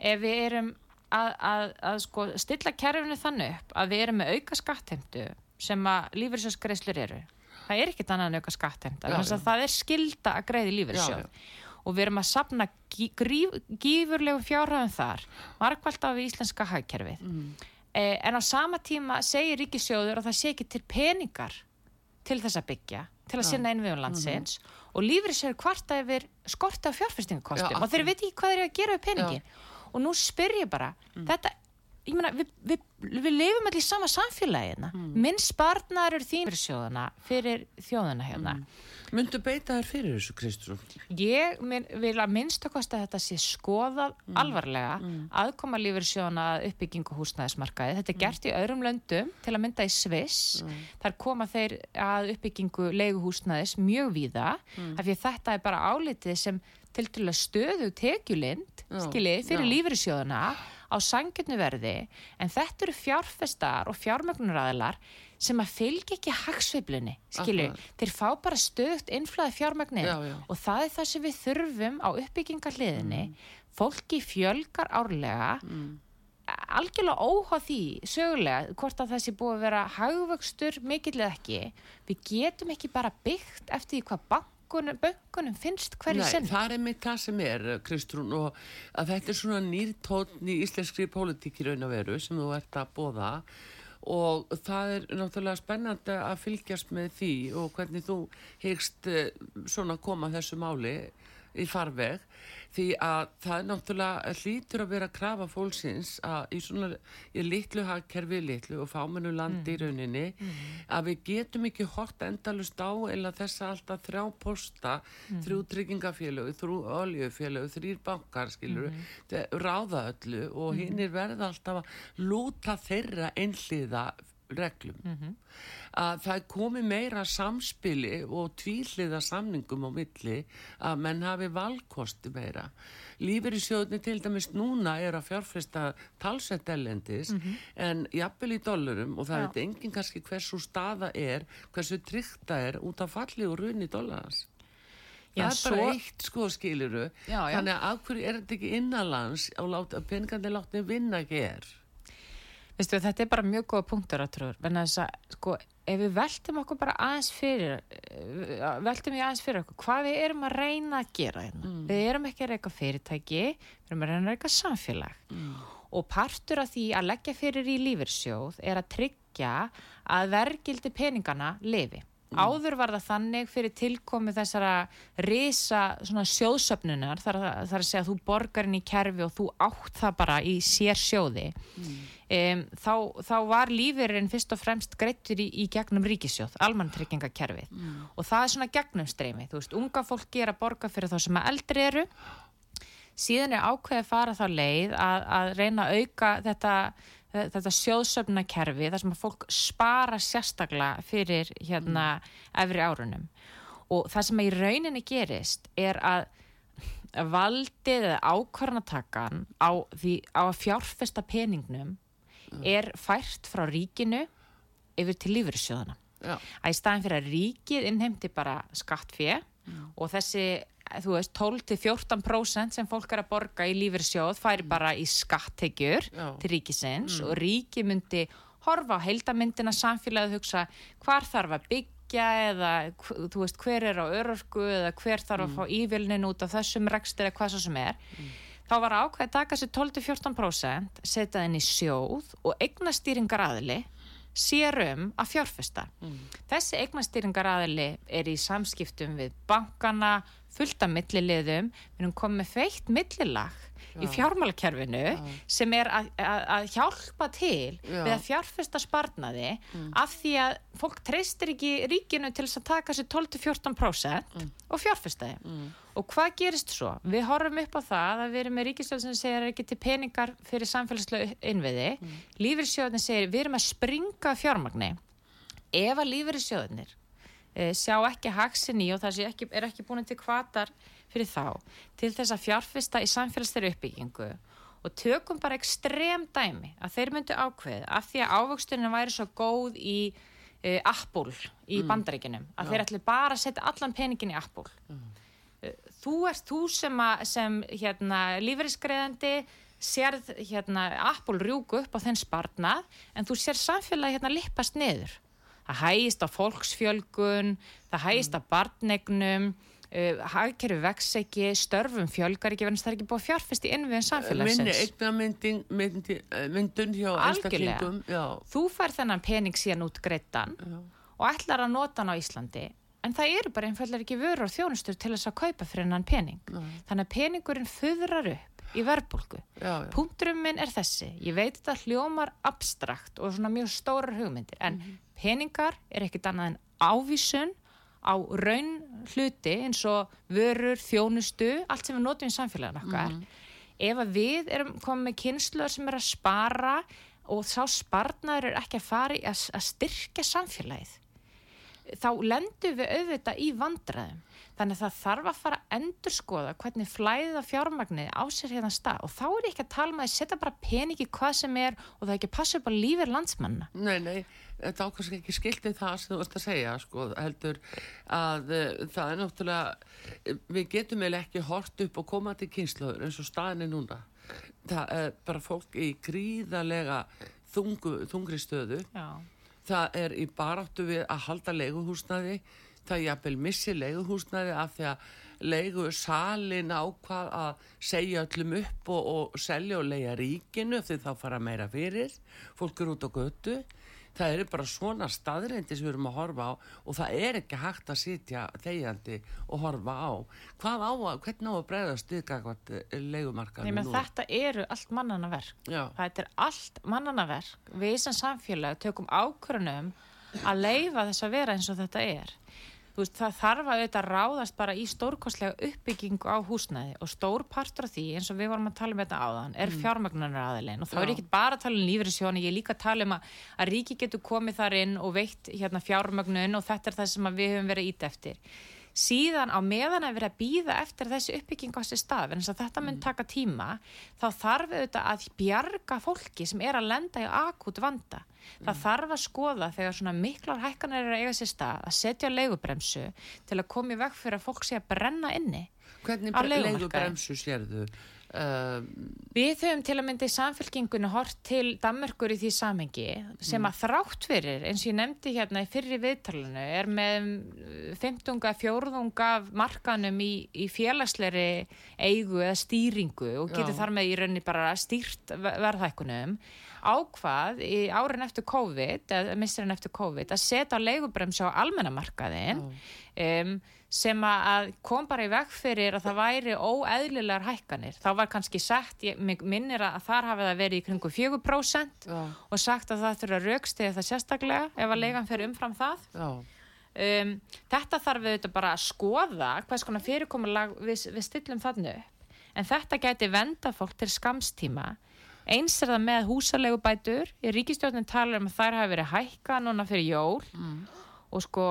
ef við erum að, að, að sko, stilla kerfinu þannig upp að við erum með auka skattheimtu sem að lífyrirsjóðsgreislur eru. Það er ekkit annað en auka skattheimta þannig að það er skilda að greiði Já, lífyrirsjóð og við erum að sapna gí- gríf, gífurlegum fjárhæðum þar markvælt af íslenska hagkerfið. Mm. eh, en á sama tíma segir ríkisjóður að það sé ekki til peningar til þess að byggja til að sinna innviðum landsins og lífriðsjóður kvarta yfir fjárfestingakostum Já, og þeir veit ekki hvað þeir eru að gera við peningin og nú spyr ég bara þetta, ég meina, við, við, við lifum allir í sama samfélagina minn sparnar eru þín sjóðana fyrir þjóðana hérna Myndu beita þér fyrir þessu, Kristrún? Ég vil að minnstakost að þetta sé skoðað alvarlega aðkoma lífyrsjóna að uppbyggingu húsnæðismarkaði. Þetta er gert í öðrum löndum til að mynda í Sviss. Þar koma þeir að uppbyggingu leiguhúsnæðis mjög víða að þetta er bara álitið sem til til að stöðu tekjulind Já, skiljið fyrir já. lífyrsjóðana á sangjötnu verði en þetta eru fjárfestar og fjármögnuræðilar sem að fylgja ekki hagsveiflunni, skilju, þeir fá bara stöðugt innflæði já. og það er það sem við þurfum á uppbyggingarliðinni fólki fjölgar árlega. Algjörlega óháð því sögulega hvort að það sé búið að vera hagvöxtur mikill eða ekki. Við getum ekki bara byggt eftir því hvað bankunum, bankunum finnst hverju sinn það er mitt það sem er, Kristrún, og að þetta er svona nýr tónn í íslenskri pólitík í raun og veru sem þú ert að bóða og það er náttúrulega spennandi að fylgjast með því og hvernig þú hegst svona koma þessu máli í farveg því að það er náttúrulega hlýtur að vera að krafa fólksins að í svona í litlu hagkerfi litlu og fámennu landi í rauninni að við getum ekki hort endalust á eða þessa alltaf þrjá posta þrjú tryggingafélög, þrjú oljufélög þrýr bankar skilur ráða öllu og hinn er verða alltaf að lúta þeirra einhliða reglum. Að það er komið meira samspili og tvíhliða samningum á milli að menn hafi valkosti meira. Lífeyrissjóðni til dæmis núna er að fjárfesta talsett ellendis en jafnvel í dollurum og það veit enginn kannski hversu staða er hversu tryggt það er út af falli og runni dollarans. Já, það er bara svo- eitt. sko skiluru Já, já. þannig að af hverju er þetta ekki innanlands láta, peningandi látni vinna hér Veistu, þetta er bara mjög góða punktur að trúður, en þess að sko, ef við veltum okkur bara aðeins fyrir eh, veltum við aðeins fyrir okkur hvað við erum að reyna að gera hérna. við erum ekki að reyka fyrirtæki við erum að reyna að reyka samfélag. Og partur af því að leggja fyrir í lífyrsjóð er að tryggja að vergildi peningana lifi. Áður var það þannig fyrir tilkomi þessara risa svona sjóðsöfnunar þar, þar að segja að þú borgar inn í kerfi og þú átt það bara í sér sjóði um, þá, þá var lífeyririnn fyrst og fremst greittur í, í gegnum ríkisjóð, almanntryggingakerfið og það er svona gegnum streymi, þú veist, unga fólki er að borga fyrir þá sem að eldri eru. Síðan er ákveðið að fara þá leið að, að reyna að auka þetta, þetta sjóðsöfnakerfi þar sem að fólk spara sérstaklega fyrir hérna efri árunum. Og það sem í rauninni gerist er að valdið eða ákvarnatakan á, á að fjárfesta peningnum er fært frá ríkinu yfir til lífyrsjóðana að í staðin fyrir að ríkið innheimti bara skattfé og þessi þú veist 12-14% sem fólk er að borga í lífyrsjóð færi bara í skattegjur til ríkisins og ríki myndi horfa á heildamyndina samfélagið hugsa hvar þarf að byggja eða þú veist hver er á örorku eða hver þarf að fá ívilnin út af þessum rekstur eða hvað svo sem er þá var ákveð að taka sér 12-14% setja í sjóð og eignastýringar aðili sér um að fjárfesta. Þessi eignastýringar aðili er í samskiptum við bankana, fullt af milliliðum, við erum komið feitt millilag í fjármálakerfinu sem er að, hjálpa til Já. við að fjárfesta sparnaði af því að fólk treystir ekki ríkinu til þess að taka sér 12-14% og fjárfesta þeim. Og hvað gerist svo? Við horfum upp á það að við erum með ríkistöð sem segir ekki til peningar fyrir samfélagslega innviði. Mm. Lífyrsjóðin segir við erum að springa fjármagni. Ef að lífyrsjóðinir e, sjá ekki haksin í og það ekki, er ekki búin til kvatar fyrir þá til þess að fjárfesta í samfélagslega uppbyggingu. Og tökum bara ekstrem dæmi að þeir myndu ákveð af því að ávöxturinn væri svo góð í e, Apple í bandaríkinum að þeir ætli bara að setja allan peningin í Apple. Þú ert þú sem, að, sem hérna, lífeyrisgreðandi sérð hérna Apple rjúku upp á þenn sparnað en þú sér samfélagi hérna lippast niður. Það hægist á fólksfjölgun, það hægist á barnegnum, uh, hagkerfi vex ekki, störfum fjölgar ekki, verðan það er ekki búið að fjárfest í innviðin minni samfélagsins. eignamyndin myndi, eh, myndun hjá Algjörlega. einstaklingum já, Þú fær þennan pening síðan út greittan og ætlar að nota hann á Íslandi en það eru bara einfallega ekki vörur og þjónustur til þess að kaupa fyrir hennan pening. Þannig að peningurinn föðrar upp í verðbólgu. já, já. Punkturum minn er þessi, ég veit þetta hljómar abstrakt og svona mjög stórar hugmyndir en peningar er ekkit annað en ávísun á raun hluti eins og vörur, þjónustu, allt sem við notum í samfélagin okkar. Ef að við erum komið með kynsluðar sem er að spara og sá sparnaður er ekki að fara að, að styrkja samfélagið þá lendum við auðvitað í vandræðum. Þannig að það þarf að fara að endurskoða hvernig flæða fjármagnið á sér hérna stað og þá er ég ekki að tala um að setja bara peningi hvað sem er og það er ekki að passa upp á lífið landsmanna. Nei, nei, þetta ákvæmst ekki skiltið það sem þú varst að segja, sko, heldur að uh, það er náttúrulega, eh, við getum eiginlega ekki hort upp og koma til kynnslóður eins og staðin er núna. Það er bara fólk í gríðarlega þungu, þungri stöðu. Já. Það er í baráttu við að halda leiguhúsnaði, það jafnvel missi leiguhúsnaði af því að leigu salin ákvað að segja öllum upp og, og selja og leia ríkinu því þá fara meira fyrir, fólk er út á götu. Það eru bara svona staðreindi sem við erum að horfa á og það er ekki hægt að sitja þegjandi og horfa á. Hvað á að, hvernig á að gagvart Nei, leigumarkaðinu menn nú? þetta eru allt mannana verk. Já. Þetta er allt mannana verk. Við sem samfélag tökum ákvörunum að leifa þess að vera eins og þetta er. Veist, það þarf að auðvitað ráðast bara í stórkostlega uppbyggingu á húsnæði og stór partur af því, eins og við vorum að tala um þetta áðan, er mm. fjármagnunar aðilinn og þá er Já. ég ekki bara að tala um lífriðsjóni, ég er líka að tala um að, að ríki getur komið þar inn og veitt hérna, fjármagnun og þetta er það sem við höfum verið ít eftir. Síðan á meðan að vera að býða eftir þessi uppbygging á sér stað, en þess að þetta mun taka tíma, þá þarf auðvitað að bjarga fólki sem er að lenda í akút vanda. Það þarf að skoða þegar svona miklar hækkanir eru að eiga sér stað að setja leigubremsu til að koma í veg fyrir að fólk sé að brenna inni. Hvernig leigubremsu sérðu? Uh, Við höfum til að mynda í samfélkingunni hort til Danmörkur í því samengi sem að þrátt fyrir, eins og ég nefndi hérna í fyrri viðtalinu, er með uh, 15. fjórðung af markanum í, í félagsleiri eigu eða stýringu og getur Já. þar með í rauninni bara stýrt ve- verðhækkunum ákvað í árin eftir COVID eða misturinn eftir COVID að setja leigubremsu á almennamarkaðin um, sem að kom bara í veg fyrir að það væri óeðlilegar hækkanir. Þá var kannski sett, ég minnir að þar hafi það verið í kringu 4% já, og sagt að það þurfa að raukstiða það sérstaklega ef að leigan fyrir umfram það. Um, þetta þarf við þetta bara að skoða hvers konar fyrirkomulag við, við stillum þannig upp. En þetta gæti venda fólk til skamstíma. Eins er það með húsalegu bætur. Í ríkistjórnin talar um að þær hafi verið hækka núna fyrir jól og sko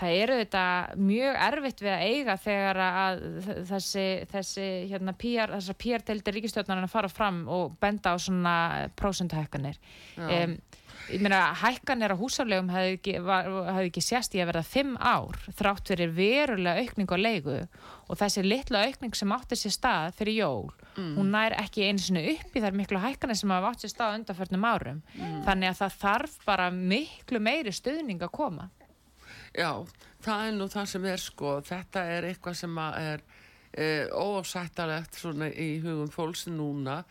það eru þetta mjög erfitt við að eiga þegar að þessi, þessi hérna PR, þessar PR-deildir ríkistjórnarinn að fara fram og benda á svona prósentuhækkanir. Um, ég meina hækkanir á húsaflegum hefði ekki, ekki sést í að verða fimm ár þrátt fyrir verulega aukning á leigu og þessi litla aukning sem átti sér stað fyrir jól hún nær ekki einu sinni upp í þær miklu hækkanir sem hafa átt sér stað undanförnum árum. Þannig að það þarf bara miklu meiri stuðning að koma já, það er nú það sem er sko, þetta er eitthvað sem er uh, óásættalegt svona í hugum fólks núna.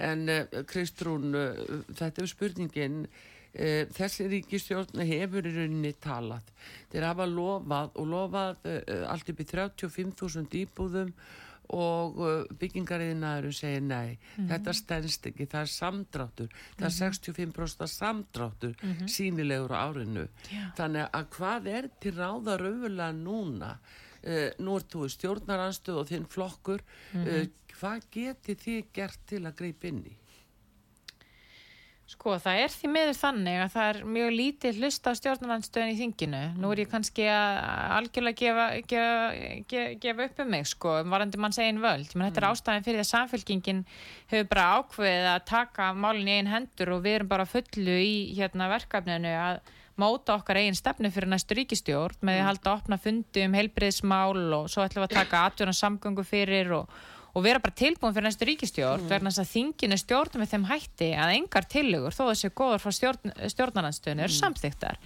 En uh, Kristrún, uh, þetta er spurningin. Þessi ríkistjórn hefur í rauninni talað. Þeir hafa lofað og lofað allt í 35.000 íbúðum og uh, byggingariðinaður segir nei, þetta stendst ekki. Það er samdráttur, það er 65% samdráttur sínilegur á árinu. Já. þannig að hvað er til ráða rauðulega núna? Uh, nú ert þú í stjórnaranstöð og þinn flokkur. Uh, hvað geti þið gert til að greipa inn í Sko, það er því meður þannig að það er mjög lítið hlusta á stjórnarlandstöðin í þinginu. Nú er ég kannski að algjörlega gefa, gefa, gefa, gefa upp um mig, sko, um varandi mann segin völd. Men þetta er ástæðin fyrir að samfélkingin hefur bara ákveðið að taka málinn í einn hendur og við erum bara fullu í hérna, verkefninu að móta okkar eigin stefnu fyrir næstu ríkistjórn með því að halda opna fundi um heilbriðismál og svo ætlum við að taka atjóna samgöngu fyrir og, og vera bara tilbúin fyrir næstu ríkistjórn mm. vegna þess að þinginu stjórnum við þeim hætti að engar tillegur þó þessi góður frá stjórn, stjórnarnanstöðinu er mm. samþyktar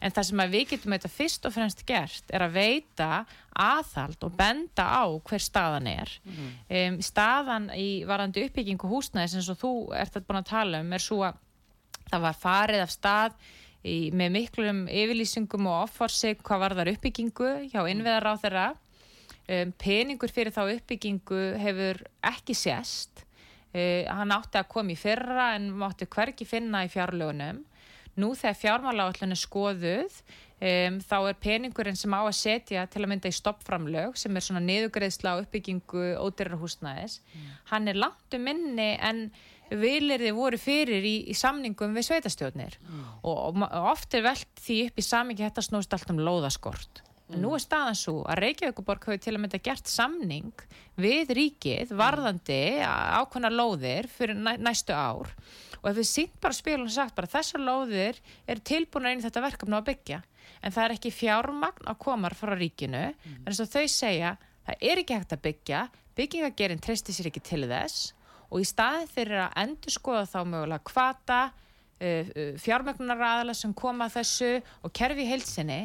en það sem við getum þetta fyrst og fremst gert er að veita aðhald og benda á hver staðan er mm. um, staðan í varandi uppbyggingu húsnæðis eins og þú ert að búin að tala um er svo að það var farið af stað í, með miklum yfirlýsingum og offorsig hvað var þar uppbyggingu hjá innveðar á þeirra um, peningur fyrir þá uppbyggingu hefur ekki sést uh, hann átti að koma í fyrra en mátti hverki finna í fjárlögunum nú þegar fjármáláallin er skoðuð um, þá er peningurinn sem á að setja til að mynda í stoppframlög sem er svona niðugreðsla á uppbyggingu ódyrrahúsnæðis mm. hann er langt um minni en vilirði voru fyrir í, í samningum við sveitastjóðnir mm. og, og oft er velt því upp í samingi þetta snúst allt um lóðaskort Mm. Nú er staðan svo að Reykjavíkuborg hafi til að mynda gert samning við ríkið varðandi ákveðna lóðir fyrir næ, næstu ár og ef við sínt bara spilum og sagt bara þessar lóðir er tilbúin að einu þetta verkefni að byggja en það er ekki fjármagn að koma frá ríkinu mm. en þess að þau segja það er ekki hægt að byggja byggingagerinn treystir sér ekki til þess og í staðin fyrir að endur skoða þá mögulega kvata uh, uh, fjármagnar aðala sem koma þessu og kerfi heilsinni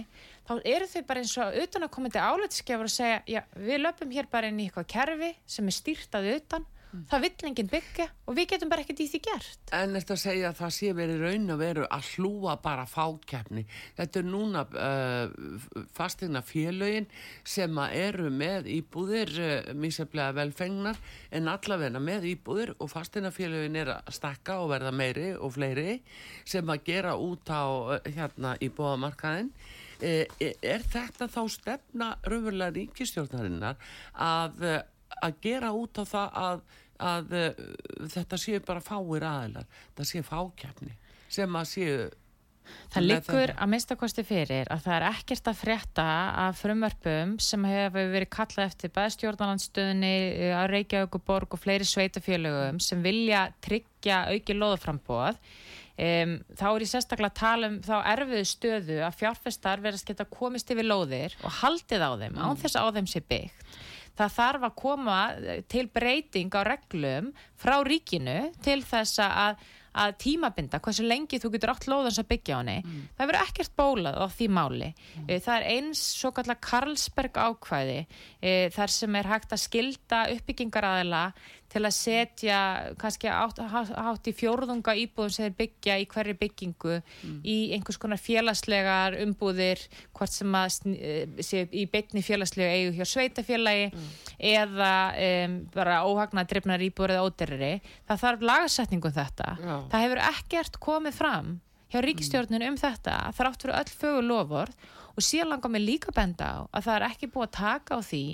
þá eru þau bara eins og utan að koma til álætskefur og segja, já, við löpum hér bara inn í eitthvað kerfi sem er stýrtað utan. Mm. það vill enginn byggja og við getum bara ekkert í því gert. En þetta að segja að það sé verið raun að veru að hlúa bara fákjafni þetta er núna uh, fastegna félögin sem að eru með íbúðir uh, míseflega velfengnar en allavegna með íbúðir og fastegna félögin er að stakka og verða meiri og fleiri sem að gera út á uh, hérna íbúðamarkaðin Eh, eh, er þetta þá stefna raunverulega ríkistjórnarinnar að, eh, að gera út á það að, að þetta séu bara fáir aðilar það séu fákjafni sem að séu Það liggur að minnstakosti fyrir að það er ekkert að frétta af frumvörpum sem hefur verið kallað eftir bæðstjórnalandstöðinni að Reykjavík og Borg og fleiri sveitafélögum sem vilja tryggja auki loðuframbóð Um, þá er ég sérstaklega að tala um þá erfiðu stöðu að fjárfestar verðast geta komist yfir lóðir og haldið á þeim, mm. án þess að á þeim sé byggt. Það þarf að koma til breyting á reglum frá ríkinu til þess að að tímabinda hversu lengi þú getur átt lóðans að byggja á henni mm. það verður ekkert bólað á því máli mm. það er eins svo kallar Karlsberg ákvæði e, þar sem er hægt að skilda uppbyggingaraðila til að setja kannski átt, átt í fjórðunga íbúðum sem þeir byggja í hverju byggingu mm. í einhvers konar félagslegar umbúðir hvort sem að sé í byggni félagslega eigu hjá sveitafélagi mm. eða um, bara óhagna drifnar íbúður eða óderri það þarf lagasetningu um þetta Já. það hefur ekkert komið fram hjá ríkistjórnun um þetta það átt fyrir öll fögur loford og síðan langar mig líka benda á að það er ekki búið að taka á því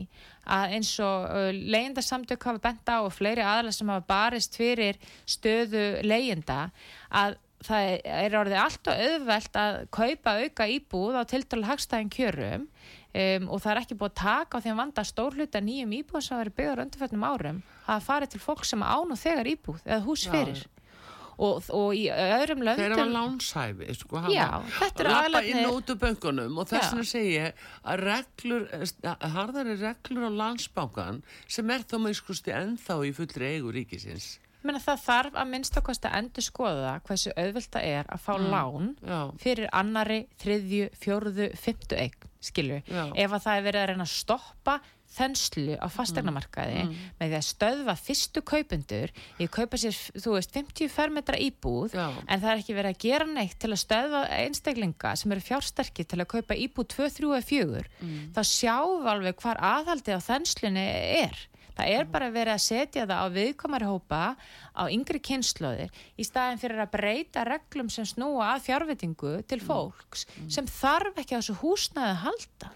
að eins og uh, leyendasamtök hafa benda á og fleiri aðlar sem hafa barist fyrir stöðu leyenda að það er orðið allt og auðvelt að kaupa auka íbúð á tildalega hagstæðin kjörum um, og það er ekki búið að taka á því að vanda stórluta nýjum íbúð sem verið byggður undirfættum árum að fara til fólk sem án og þegar íbúð eða hús fyrir. Já og, og í öðrum löndum þeir hafa lánshæfi sko, aðlæðin inn út úr böngunum og þess að segja að reglur harðari reglur á landsbánkan sem er þá með skusti ennþá í fullri eigu ríkisins. Menna, það þarf að minnst okkvæmst að endur skoða hversu auðvilt það er að fá mm, lán já. fyrir annari, þriðju, fjörðu, fymtu eign, skilju. Ef að það er verið að reyna að stoppa þenslu á fastegnamarkaði mm. mm. með því að stöðva fyrstu kaupundur ég kaupa sér, þú veist, 50 fermetra íbúð Já. en það er ekki verið að gera neitt til að stöðva einstaklinga sem eru fjársterkir til að kaupa íbúð 2, 3 og 4 mm. þá sjáum alveg hvar aðhaldið á þenslunni er það er mm. bara verið að setja það á viðkomari hópa á yngri kynnslóðir í staðin fyrir að breyta reglum sem snúa að fjárvitingu til mm. fólks mm. sem þarf ekki á þessu húsnaði að halda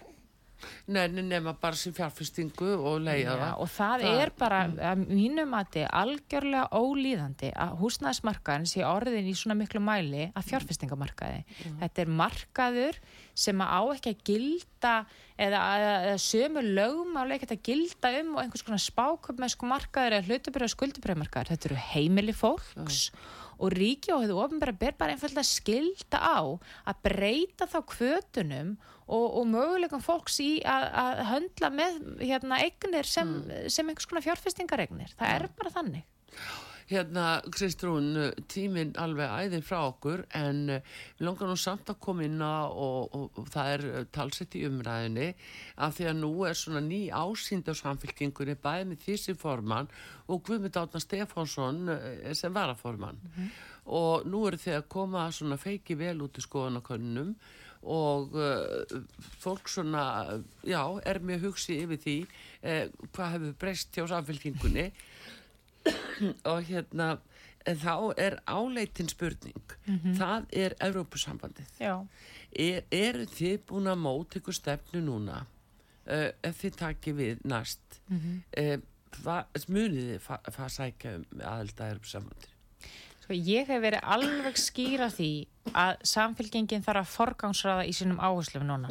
Nei, nema bara sem fjárfestingu og leiða það. Og það, það er bara, mm. að mínum að þetta er algjörlega ólíðandi að húsnæðismarkaðin sé orðin í svona miklu mæli að fjárfestingamarkaði. Mm. Þetta er markaður sem á ekki að gilda eða, eða sömu lögum á ekki að gilda um og einhvers konar spáköp með sko markaður eða hlutabröð og skuldabröðmarkaður. Þetta eru heimili fólks mm og ríki og hefur ofinbæra ber bara einfallega skilda á að breyta þá kvötunum og, og möguleikum fólks í að, að höndla með hérna eignir sem, sem einhvers konar fjárfestingaregnir. Það er bara þannig. Hérna, Kristrún, tíminn alveg æðin frá okkur en við langar nú samt að koma inn á og, og, og það er uh, talsett í umræðinni af því að nú er svona ný ásýnd á samfélkingunni bæði með því sem formann og Guðmund Átna Stefánsson uh, sem varaformann mm -hmm. og nú eru þið að koma svona feiki vel út í skoðanakönnum og uh, fólk svona, já, er mjög hugsið yfir því uh, hvað hefur breyst hjá samfélkingunni og hérna þá er áleitin spurning. Mm -hmm. það er Evrópusambandið. Er, eru þið búin að móta ykkur stefnu núna? Uh, ef þið takir við næst. Mm -hmm. uh, munið þið að fa sækja um aðelda Evrópusambandið Sko ég hef verið alveg skýra því að samfélgengin þarf að forgangsraða í sínum áherslum núna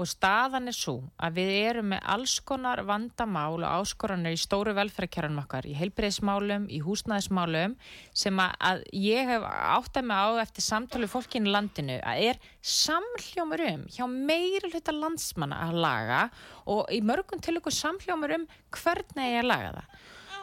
og staðan er svo að við erum með alls konar vandamál og áskoranir í stóru velferðarkjörnum okkar, í heilbreyðismálum, í húsnæðismálum sem að, ég hef átt að mig á eftir samtölu fólkinu landinu að er samhljómur um hjá meiri hluta landsmanna að laga og í mörgum til ykkur samhljómur um hvernig ég laga það.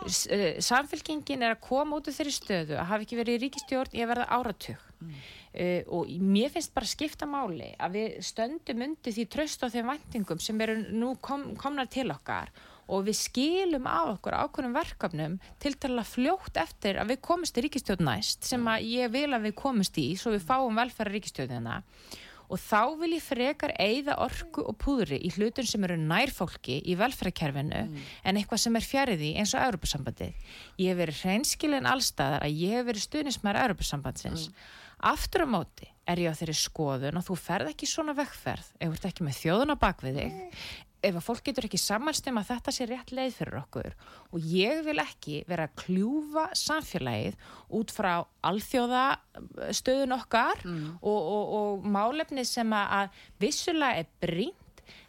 Eh, samfélkingin er að koma út af þeirri stöðu að hafa ekki verið í ríkistjórn að verða áratug. Mm. Uh, og mér finnst bara skipta máli að við stöndum undir því tröst á þeim vendingum sem eru nú kom, komnar til okkar og við skilum á okkur ákveðnum verkefnum til tala fljótt eftir að við komumst í ríkistjóðn næst sem að ég vil að við komumst í svo við fáum velfæra ríkistjóðina og þá vil ég frekar eigða orku og púðri í hlutun sem eru nærfólki í velfærakerfinu mm. en eitthvað sem er fjariði eins og Europasambandið. Ég hef verið hreinskilin allstaðar að ég hef verið stuðnismæra Europasambandsins mm Aftur á móti er ég á þeirri skoðun og þú ferð ekki svona vekkferð ef þú ert ekki með þjóðuna bak við þig ef að fólk getur ekki samanst um að þetta sé rétt leið fyrir okkur og ég vil ekki vera að kljúfa samfélagið út frá alþjóðastöðun okkar mm. og, og, og málefni sem að vissulega er brínt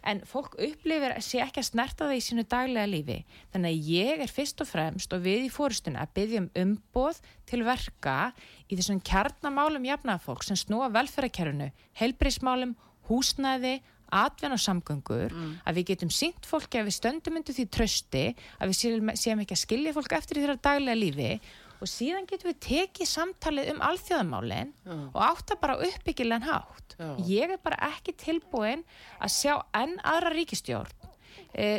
en fólk upplifir að sé ekki að snerta það í sínu daglega lífi þannig að ég er fyrst og fremst og við í fórstuna að byggja um umboð til verka í þessum kjarnamálum jafnafólk sem snúa velferðarkerfunu, heilbrísmálum, húsnæði atvenn og samgöngur, mm. að við getum sínt fólki að við stöndum undir því trösti að við séum, séum ekki að skilja fólk eftir því þeirra daglega lífi og síðan getum við tekið samtalið um alþjóðamálinn mm. og átta bara uppbyggilegan hátt. Já. Ég er bara ekki tilbúin að sjá enn aðra ríkistjórn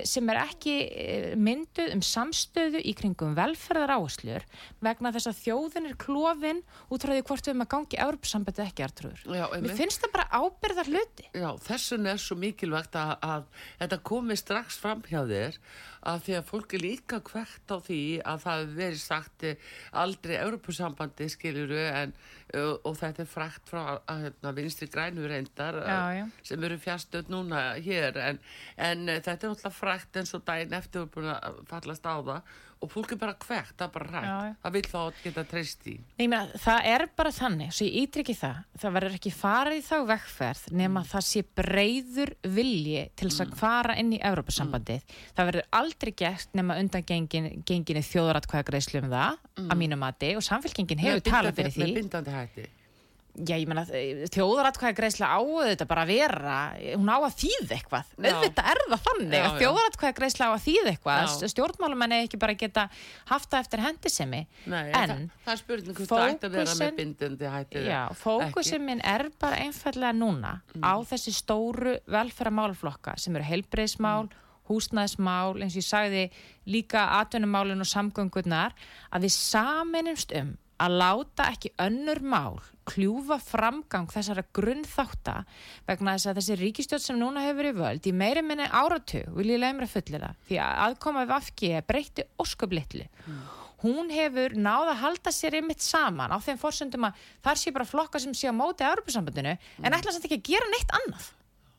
sem er ekki eh, mynduð um samstöðu í kringum velferðar áherslur vegna þess að þjóðin er klófin út frá því hvort við að gangi Európsambandi ekki artrúður. Mér finnst það bara ábyrðar hluti. Já, þessun er svo mikilvægt að, að þetta komi strax fram hjá þér að því að fólk er líka hvert á því að það veri sagt eh, aldrei Európusambandi skiljuru en og þetta er frækt frá hérna, vinstri grænu reyndar já, já. sem eru fjastöð núna hér en, en þetta er náttúrulega frækt eins og daginn eftir að fallast á það og fólk er bara hvert, það er bara rætt það vil þá geta treyst í Meina, það er bara þannig, svo ég ítrykki það það verður ekki farið þá vekkferð nema mm. það sé breyður vilji til þess mm. að fara inn í Európa-sambandið mm. það verður aldrei gert nema undan gengin, genginni þjóðratkvæðagreislu um það að mm. mínu mati og samfélkingin hefur talað fyrir því með bindandi hætti Já, ég menna, þjóðaratkvæði greiðsla á þetta bara að vera, hún á að þýð eitthvað, auðvitað er það þannig að þjóðaratkvæði greiðsla á að þýð eitthvað. Stjórnmálumenni ekki bara geta haft það eftir hendisemi. En það, það spurning hættið Já, fókusiminn er bara einfallega núna mm. á þessi stóru velferðamálflokka sem eru heilbreyðsmál mm. húsnæðismál, eins og ég sagði líka atvinnumálun og samgöngurnar að við saminumst um að láta ekki önnur mál kljúfa framgang þessara grunnþáta vegna þess að þessi ríkistjótt sem núna hefur verið völd í meiri minni áratug vil ég leiðum að fulla það því að aðkoma við afgi breytti ósköplittli mm. hún hefur náða að halda sér einmitt saman á þeim fórsöndum að þar sé bara flokka sem sé á móti að Europasambandinu mm. en ætla samt ekki að gera neitt annað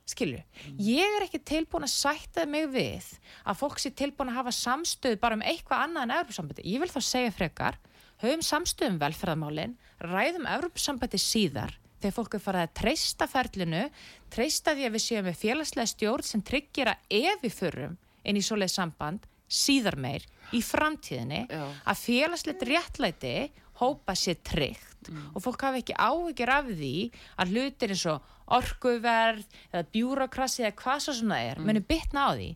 skilju, mm. ég er ekki tilbúin að sætta mig við að fólk sé tilbúin að hafa samstöð bara um eitthvað annað en Europasambandi, ég vil þá segja frekar höfum samstöðum velferðamálinn, ræðum Evropasambandi síðar þegar fólk er farið að treysta ferlinu, treysta því að við séum með félagslega stjórn sem tryggir að ef við förum inn í svoleið samband síðar meir í framtíðinni Já. að félagslegt réttlæti hópa sér tryggt. Og fólk hafi ekki áhyggjur af því að hlutir eins og orkuverð eða bjúrokrasi eða hvað svo svona er muni bitna á því.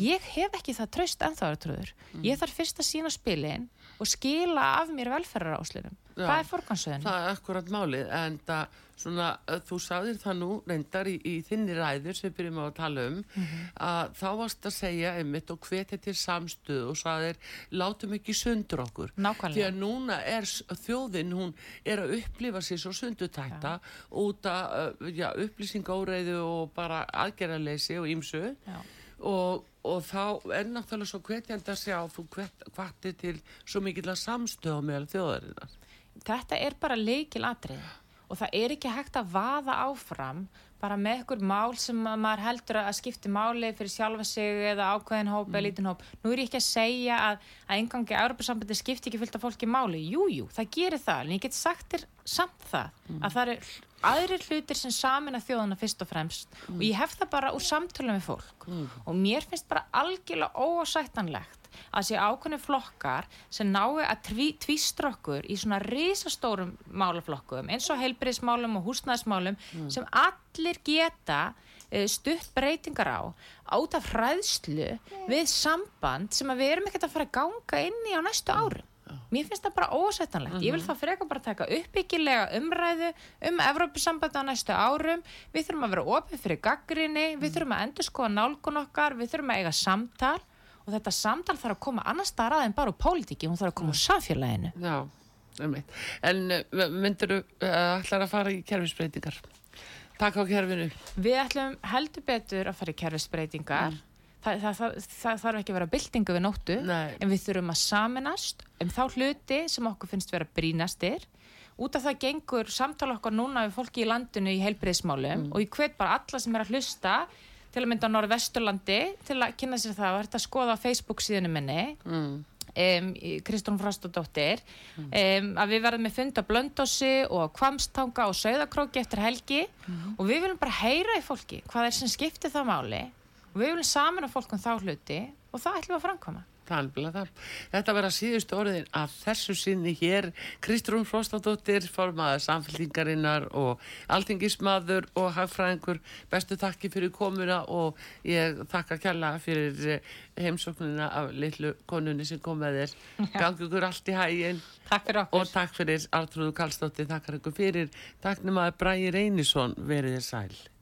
Ég hef ekki það traust ennþá trúður ég þarf fyrst að sína spilin og skila af mér velferðaráslunum Já. hvað er forgansöðun? Það er akkurat málið, en það, svona, uh, þú sagðir það nú reyndar í, í þinni ræður sem byrjum á að tala um, Mhm. að þá varst að segja einmitt og hvetja til samstöð og sagðir, látum ekki sundur okkur. Nákvæmlega. Því að núna er þjóðin, hún er að upplifa sér svo sundutækta út af já, upplýsingóreiðu og bara aðgerðarleysi og ímsu Já. Og, og þá er náttúrulega svo hvetjandi að sjá þú hvet, hvattir til svo mikill að samstöða meðal þjóðarinnar. þetta er bara leikil atrið og það er ekki hægt að vaða áfram bara með einhver mál sem að maður heldur að skipti máli fyrir sjálfa sig eða ákveðin hóp eða lítinn hóp. Nú er ég ekki að segja að, að engangi Europasambandi skipti ekki fullt af fólki máli. Jú, jú, það gerir það, en ég get sagt þér samt það að það eru aðrir hlutir sem samin að þjóðana fyrst og fremst. Og ég hef það bara úr samtölum við fólk. Og mér finnst bara algjörlega óásættanlegt að sé ákveðni flokkar sem nái að tví, tvístra okkur í svona risastórum málaflokkum eins og heilbriðismálum og húsnæðismálum sem allir geta eh, stutt breytingar á át af hræðslu við samband sem við erum ekkert að fara að ganga inn í á næstu árum. Mér finnst það bara ósættanlegt. Ég vil þá frekar bara taka uppbyggilega umræðu um Evrópusambandi á næstu árum. Við þurfum að vera opið fyrir gaggrinni, við þurfum að endur skoða nálgun okkar, við þurfum að eiga samtal og þetta samtal þarf að koma annars staðar en bara úr pólitíki, hún þarf að koma úr samfélaginu. Já, einmitt. En uh, myndir þú uh, ætlar að fara í kerfisbreytingar? Takk á kerfinu. Við ætlum heldur betur að fara í kerfisbreytingar. Það, það, það, það þarf ekki að vera byltingu við nóttu, Nei. en við þurfum að saminast um þá hluti sem okkur finnst vera brínastir. Út af það gengur samtala okkar núna við fólki í landinu í heilbriðismálum og ég hvet bara alla sem er að hlusta til að mynda á Norðvesturlandi til að kynna sér það og að skoða á Facebook síðinu minni Mm. um, Kristrún Frostadóttir um, að við verðum með fund á Blöndósi og Kvamstanga og Sauðakróki eftir helgi og við viljum bara heyra í fólki hvað er sem skiptir það máli og við viljum saman á fólk um þá hluti og það ætlum við að það. Þetta verða síðustu orðin að þessu sinni hér Kristrún Frostadóttir, formaður samféltingarinnar og alþingismadur og hagfræðingur. Bestu takki fyrir komuna og ég þakka kjalla fyrir eh, heimsóknina af litlu konunni sem kom með þér. [laughs] Gangi ykkur allt í hæginn Takk og takk fyrir Artrúðu Kallstóttir, takkar ykkur fyrir. Takk nema að Bræði Reynisson verið þér sæl.